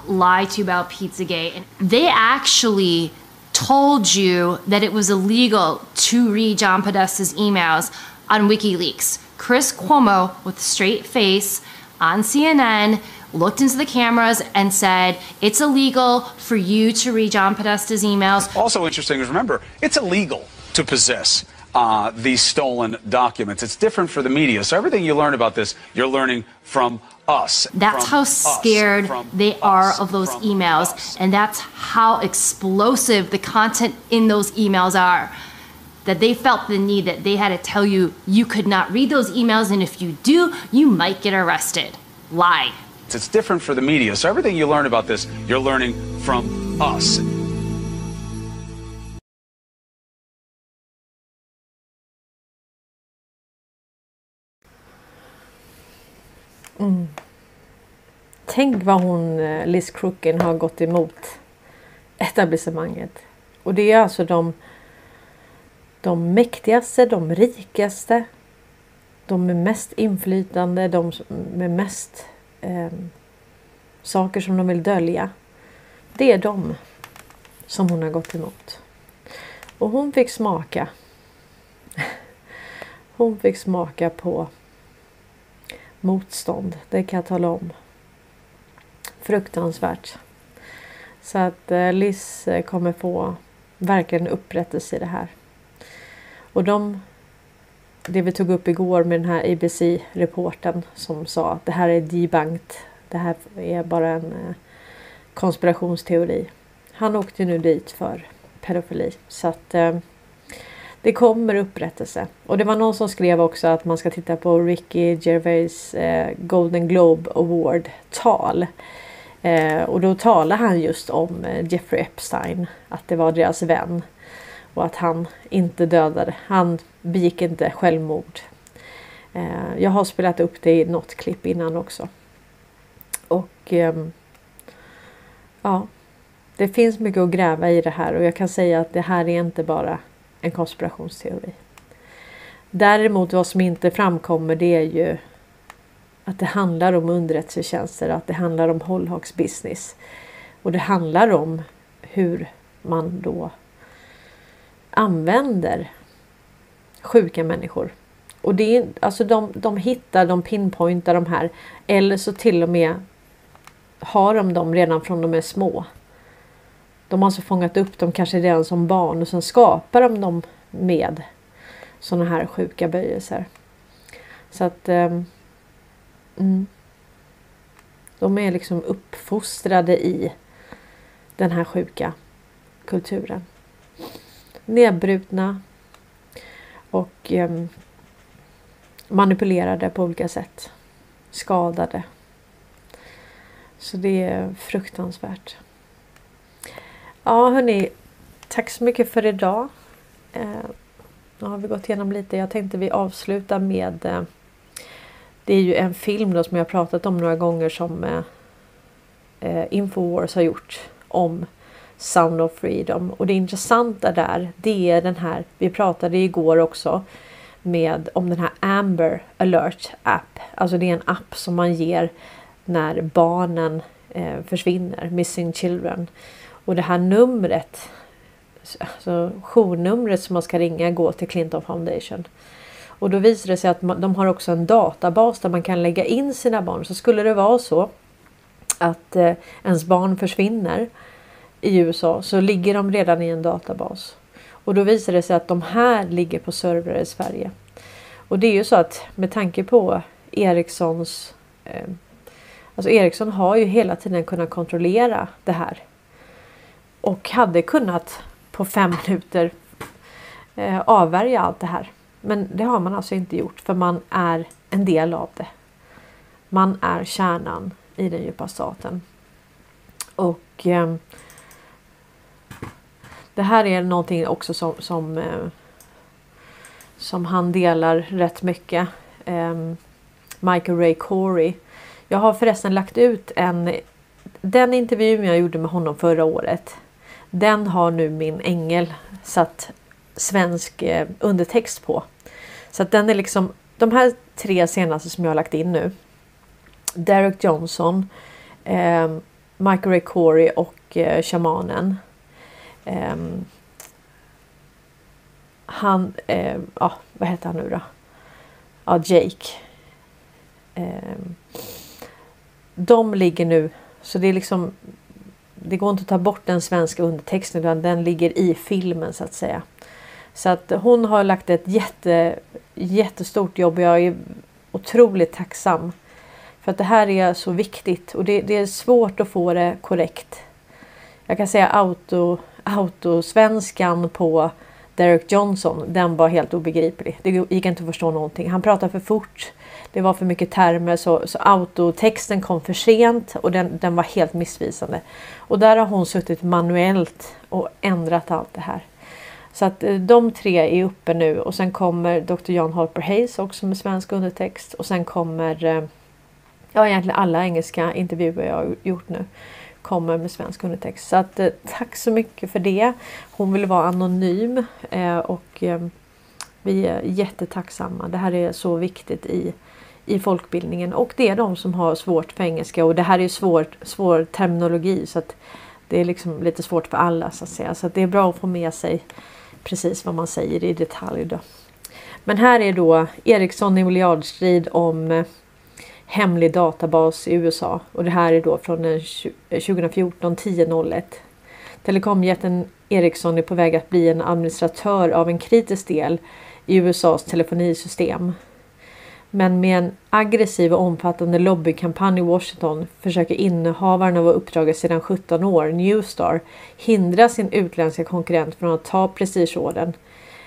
lie to you about Pizzagate, and they actually told you that it was illegal to read John Podesta's emails on WikiLeaks. Chris Cuomo, with a straight face on CNN, looked into the cameras and said it's illegal for you to read John Podesta's emails. Also interesting is remember, it's illegal to possess uh, these stolen documents. It's different for the media. So everything you learn about this, you're learning from us. That's how scared from they are of those emails. And that's how explosive the content in those emails are. That they felt the need that they had to tell you you could not read those emails, and if you do, you might get arrested. Lie. It's different for the media. So everything you learn about this, you're learning from us. Mm. Tänk vad hon, eh, Liz Crooken, har gått emot etablissemanget. Och det är alltså de, de mäktigaste, de rikaste, de med mest inflytande, de med mest eh, saker som de vill dölja. Det är de som hon har gått emot. Och hon fick smaka. Hon fick smaka på motstånd. Det kan jag tala om. Fruktansvärt. Så att eh, Liz eh, kommer få verkligen upprättelse i det här. Och de, det vi tog upp igår med den här ABC-reporten som sa att det här är debunked. Det här är bara en eh, konspirationsteori. Han åkte nu dit för pedofili. Så att eh, det kommer upprättelse. Och det var någon som skrev också att man ska titta på Ricky Gervais eh, Golden Globe Award tal. Eh, och då talade han just om eh, Jeffrey Epstein. Att det var deras vän. Och att han inte dödade. Han begick inte självmord. Eh, jag har spelat upp det i något klipp innan också. Och ehm, ja, det finns mycket att gräva i det här och jag kan säga att det här är inte bara en konspirationsteori. Däremot vad som inte framkommer det är ju att det handlar om underrättelsetjänster, att det handlar om hållhaksbusiness. Och det handlar om hur man då använder sjuka människor. Och det är, alltså de, de hittar, de pinpointar de här. Eller så till och med har de dem redan från de är små. De har alltså fångat upp dem kanske redan som barn och sen skapar de dem med sådana här sjuka böjelser. Så att um, mm, de är liksom uppfostrade i den här sjuka kulturen. Nedbrutna och um, manipulerade på olika sätt. Skadade. Så det är fruktansvärt. Ja hörni, tack så mycket för idag. Eh, nu har vi gått igenom lite. Jag tänkte vi avslutar med eh, Det är ju en film då som jag pratat om några gånger som eh, eh, Infowars har gjort om Sound of Freedom. Och det intressanta där det är den här, vi pratade igår också med om den här Amber alert app. Alltså det är en app som man ger när barnen eh, försvinner, Missing Children. Och det här numret, alltså journumret som man ska ringa går till Clinton Foundation. Och då visar det sig att de har också en databas där man kan lägga in sina barn. Så skulle det vara så att eh, ens barn försvinner i USA så ligger de redan i en databas. Och då visar det sig att de här ligger på servrar i Sverige. Och det är ju så att med tanke på Ericssons eh, Alltså Ericsson har ju hela tiden kunnat kontrollera det här. Och hade kunnat på fem minuter eh, avvärja allt det här. Men det har man alltså inte gjort för man är en del av det. Man är kärnan i den djupa staten. Och eh, det här är någonting också som, som, eh, som han delar rätt mycket. Eh, Michael Ray Corey. Jag har förresten lagt ut en den intervjun jag gjorde med honom förra året. Den har nu min ängel satt svensk eh, undertext på. Så att den är liksom de här tre senaste som jag har lagt in nu. Derek Johnson, eh, Michael Ray Corey och eh, shamanen. Eh, han, eh, ja vad heter han nu då? Ja Jake. Eh, de ligger nu, så det är liksom det går inte att ta bort den svenska undertexten utan den ligger i filmen så att säga. Så att hon har lagt ett jätte, jättestort jobb och jag är otroligt tacksam. För att det här är så viktigt och det, det är svårt att få det korrekt. Jag kan säga auto, autosvenskan på Derek Johnson, den var helt obegriplig. Det gick inte att förstå någonting. Han pratade för fort. Det var för mycket termer så, så autotexten kom för sent och den, den var helt missvisande. Och där har hon suttit manuellt och ändrat allt det här. Så att eh, de tre är uppe nu och sen kommer Dr. John Harper Hayes också med svensk undertext och sen kommer eh, ja egentligen alla engelska intervjuer jag har gjort nu kommer med svensk undertext. Så att eh, tack så mycket för det. Hon vill vara anonym och vi är jättetacksamma. Det här är så viktigt i i folkbildningen och det är de som har svårt för engelska och det här är svårt, svår terminologi så att det är liksom lite svårt för alla så att säga. Så att det är bra att få med sig precis vad man säger i detalj då. Men här är då Ericsson i miljardstrid om eh, hemlig databas i USA och det här är då från 2014 10.01. Eh, Telekomjätten Ericsson är på väg att bli en administratör av en kritisk del i USAs telefonisystem. Men med en aggressiv och omfattande lobbykampanj i Washington försöker innehavaren av uppdraget sedan 17 år, Newstar, hindra sin utländska konkurrent från att ta prestigeorden.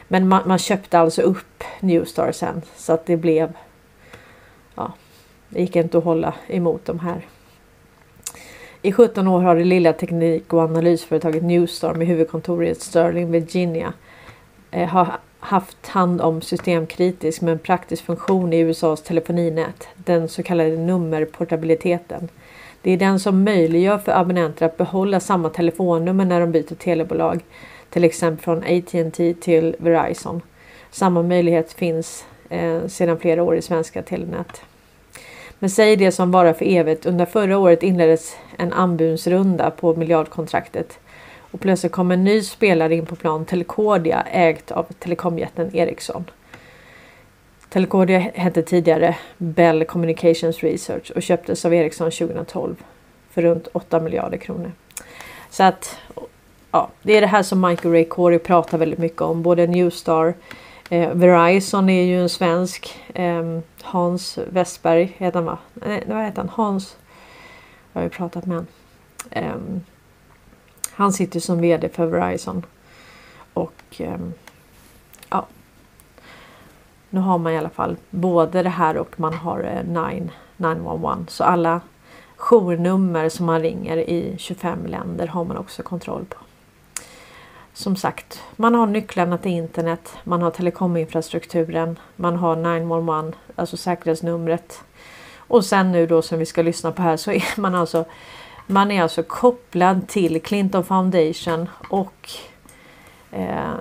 Men man, man, köpte alltså upp Newstar sen så att det blev... Ja, det gick inte att hålla emot de här. I 17 år har det lilla teknik och analysföretaget Newstar med huvudkontor i Sterling, Virginia eh, har haft hand om systemkritisk men praktisk funktion i USAs telefoninät, den så kallade nummerportabiliteten. Det är den som möjliggör för abonnenter att behålla samma telefonnummer när de byter telebolag, till exempel från AT&T till Verizon. Samma möjlighet finns eh, sedan flera år i svenska telenät. Men säg det som varar för evigt. Under förra året inleddes en anbudsrunda på miljardkontraktet och plötsligt kom en ny spelare in på plan, Telecordia, ägt av telekomjätten Ericsson. Telecordia hette tidigare Bell Communications Research och köptes av Ericsson 2012 för runt 8 miljarder kronor. Så att ja, det är det här som Michael Ray Corey pratar väldigt mycket om. Både Newstar, eh, Verizon är ju en svensk. Eh, Hans Westberg heter han va? Nej, vad heter han? Hans. Jag har ju pratat med honom. Eh, han sitter som VD för Verizon. Och ehm, ja. Nu har man i alla fall både det här och man har 9, eh, 911. Så alla journummer som man ringer i 25 länder har man också kontroll på. Som sagt, man har nycklarna till internet, man har telekominfrastrukturen, man har 911, alltså säkerhetsnumret. Och sen nu då som vi ska lyssna på här så är man alltså man är alltså kopplad till Clinton Foundation och eh,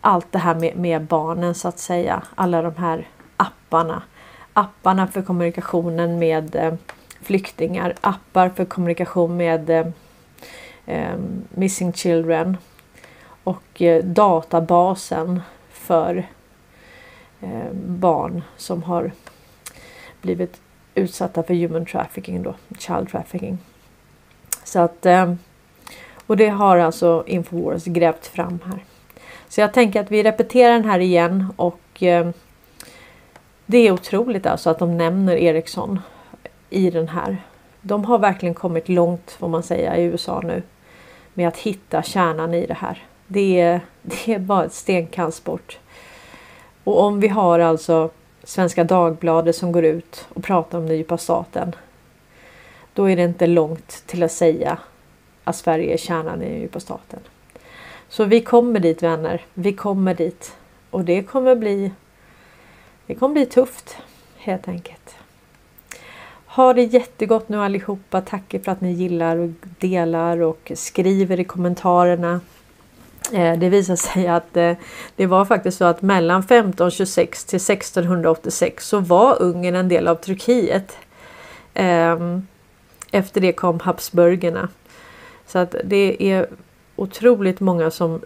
allt det här med, med, barnen så att säga. Alla de här apparna. Apparna för kommunikationen med eh, flyktingar. Appar för kommunikation med eh, eh Missing Children. Och eh, databasen för eh, barn som har blivit utsatta för human trafficking då, child trafficking. Så att ehm, och det har alltså Infowars grävt fram här. Så jag tänker att vi repeterar den här igen och ehm, det är otroligt alltså att de nämner Ericsson i den här. De har verkligen kommit långt får man säga i USA nu med att hitta kärnan i det här. Det är, det är bara ett stenkast bort. Och om vi har alltså Svenska Dagbladet som går ut och pratar om den djupa staten. Då är det inte långt till att säga att Sverige är kärnan i den djupa staten. Så vi kommer dit vänner. Vi kommer dit. Och det kommer bli Det kommer bli tufft helt enkelt. Ha det jättegott nu allihopa. Tack för att ni gillar och delar och skriver i kommentarerna. Eh, det visar sig att eh, det var faktiskt så att mellan 1526 till 1686 så var Ungern en del av Turkiet. Ehm, efter det kom Habsburgerna. Så att det är otroligt många som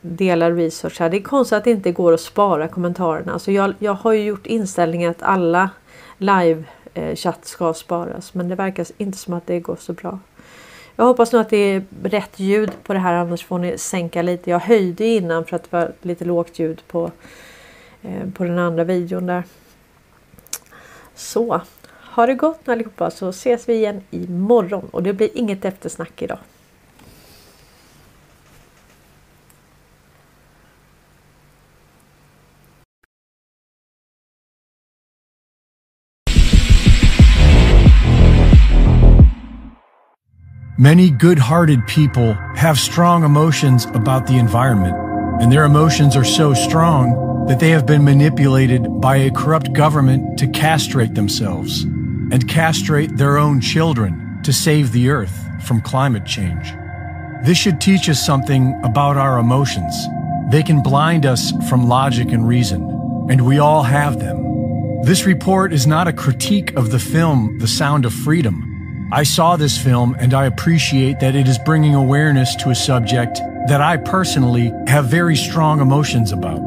delar research här. Det är konstigt att det inte går att spara kommentarerna. Så jag, jag har ju gjort inställningen att alla live eh, chatt ska sparas men det verkar inte som att det går så bra. Jag hoppas nu att det är rätt ljud på det här annars får ni sänka lite. Jag höjde innan för att det var lite lågt ljud på, eh, på den andra videon där. Så, ha det gott allihopa så ses vi igen imorgon och det blir inget eftersnack idag. Many good hearted people have strong emotions about the environment, and their emotions are so strong that they have been manipulated by a corrupt government to castrate themselves and castrate their own children to save the earth from climate change. This should teach us something about our emotions. They can blind us from logic and reason, and we all have them. This report is not a critique of the film The Sound of Freedom. I saw this film and I appreciate that it is bringing awareness to a subject that I personally have very strong emotions about.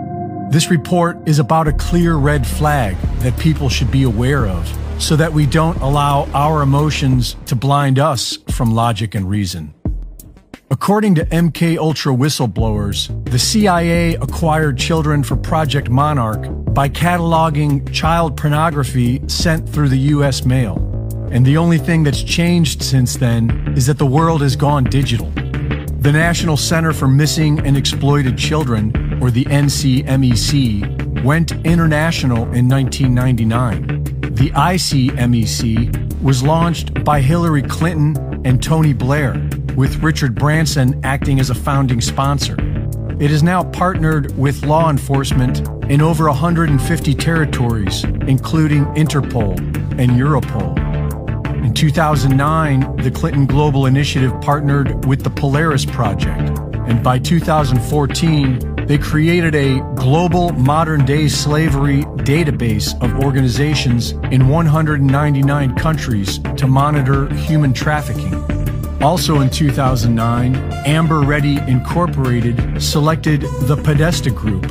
This report is about a clear red flag that people should be aware of so that we don't allow our emotions to blind us from logic and reason. According to MK Ultra whistleblowers, the CIA acquired children for Project Monarch by cataloging child pornography sent through the US mail. And the only thing that's changed since then is that the world has gone digital. The National Center for Missing and Exploited Children, or the NCMEC, went international in 1999. The ICMEC was launched by Hillary Clinton and Tony Blair, with Richard Branson acting as a founding sponsor. It is now partnered with law enforcement in over 150 territories, including Interpol and Europol. In 2009, the Clinton Global Initiative partnered with the Polaris Project, and by 2014, they created a global modern day slavery database of organizations in 199 countries to monitor human trafficking. Also in 2009, Amber Ready Incorporated selected the Podesta Group,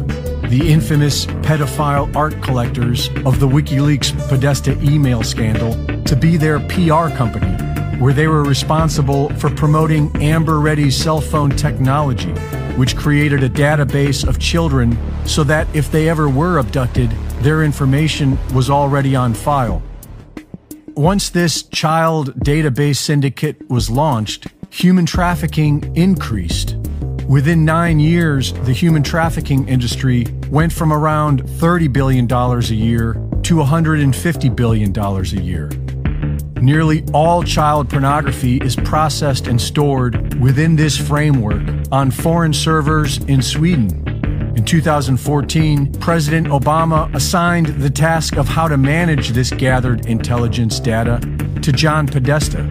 the infamous pedophile art collectors of the WikiLeaks Podesta email scandal, to be their PR company, where they were responsible for promoting Amber Ready's cell phone technology, which created a database of children so that if they ever were abducted, their information was already on file. Once this child database syndicate was launched, human trafficking increased. Within nine years, the human trafficking industry went from around $30 billion a year to $150 billion a year. Nearly all child pornography is processed and stored within this framework on foreign servers in Sweden. In 2014, President Obama assigned the task of how to manage this gathered intelligence data to John Podesta.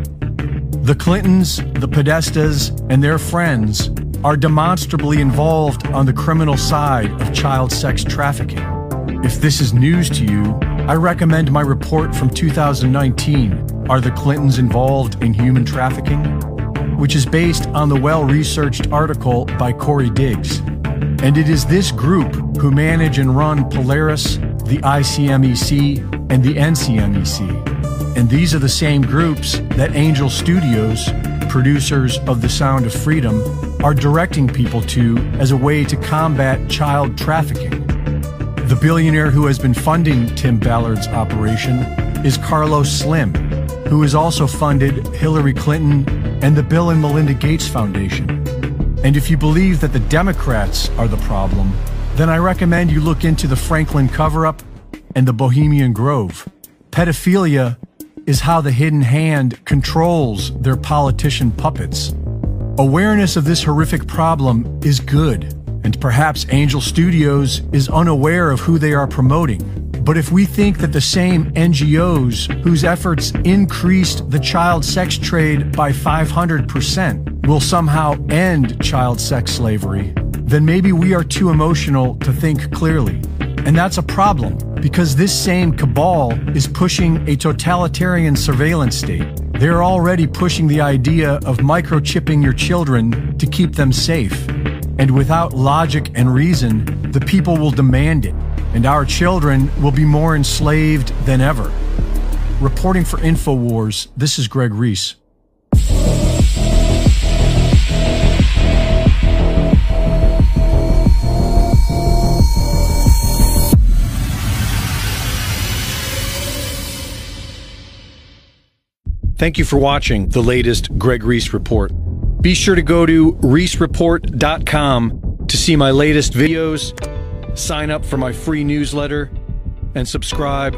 The Clintons, the Podestas, and their friends are demonstrably involved on the criminal side of child sex trafficking. If this is news to you, I recommend my report from 2019, Are the Clintons Involved in Human Trafficking? which is based on the well researched article by Corey Diggs. And it is this group who manage and run Polaris, the ICMEC, and the NCMEC. And these are the same groups that Angel Studios, producers of The Sound of Freedom, are directing people to as a way to combat child trafficking. The billionaire who has been funding Tim Ballard's operation is Carlos Slim, who has also funded Hillary Clinton and the Bill and Melinda Gates Foundation. And if you believe that the Democrats are the problem, then I recommend you look into the Franklin cover up and the Bohemian Grove. Pedophilia is how the hidden hand controls their politician puppets. Awareness of this horrific problem is good, and perhaps Angel Studios is unaware of who they are promoting. But if we think that the same NGOs whose efforts increased the child sex trade by 500% will somehow end child sex slavery, then maybe we are too emotional to think clearly. And that's a problem because this same cabal is pushing a totalitarian surveillance state. They're already pushing the idea of microchipping your children to keep them safe. And without logic and reason, the people will demand it, and our children will be more enslaved than ever. Reporting for InfoWars, this is Greg Reese. Thank you for watching the latest Greg Reese Report. Be sure to go to reesereport.com to see my latest videos, sign up for my free newsletter, and subscribe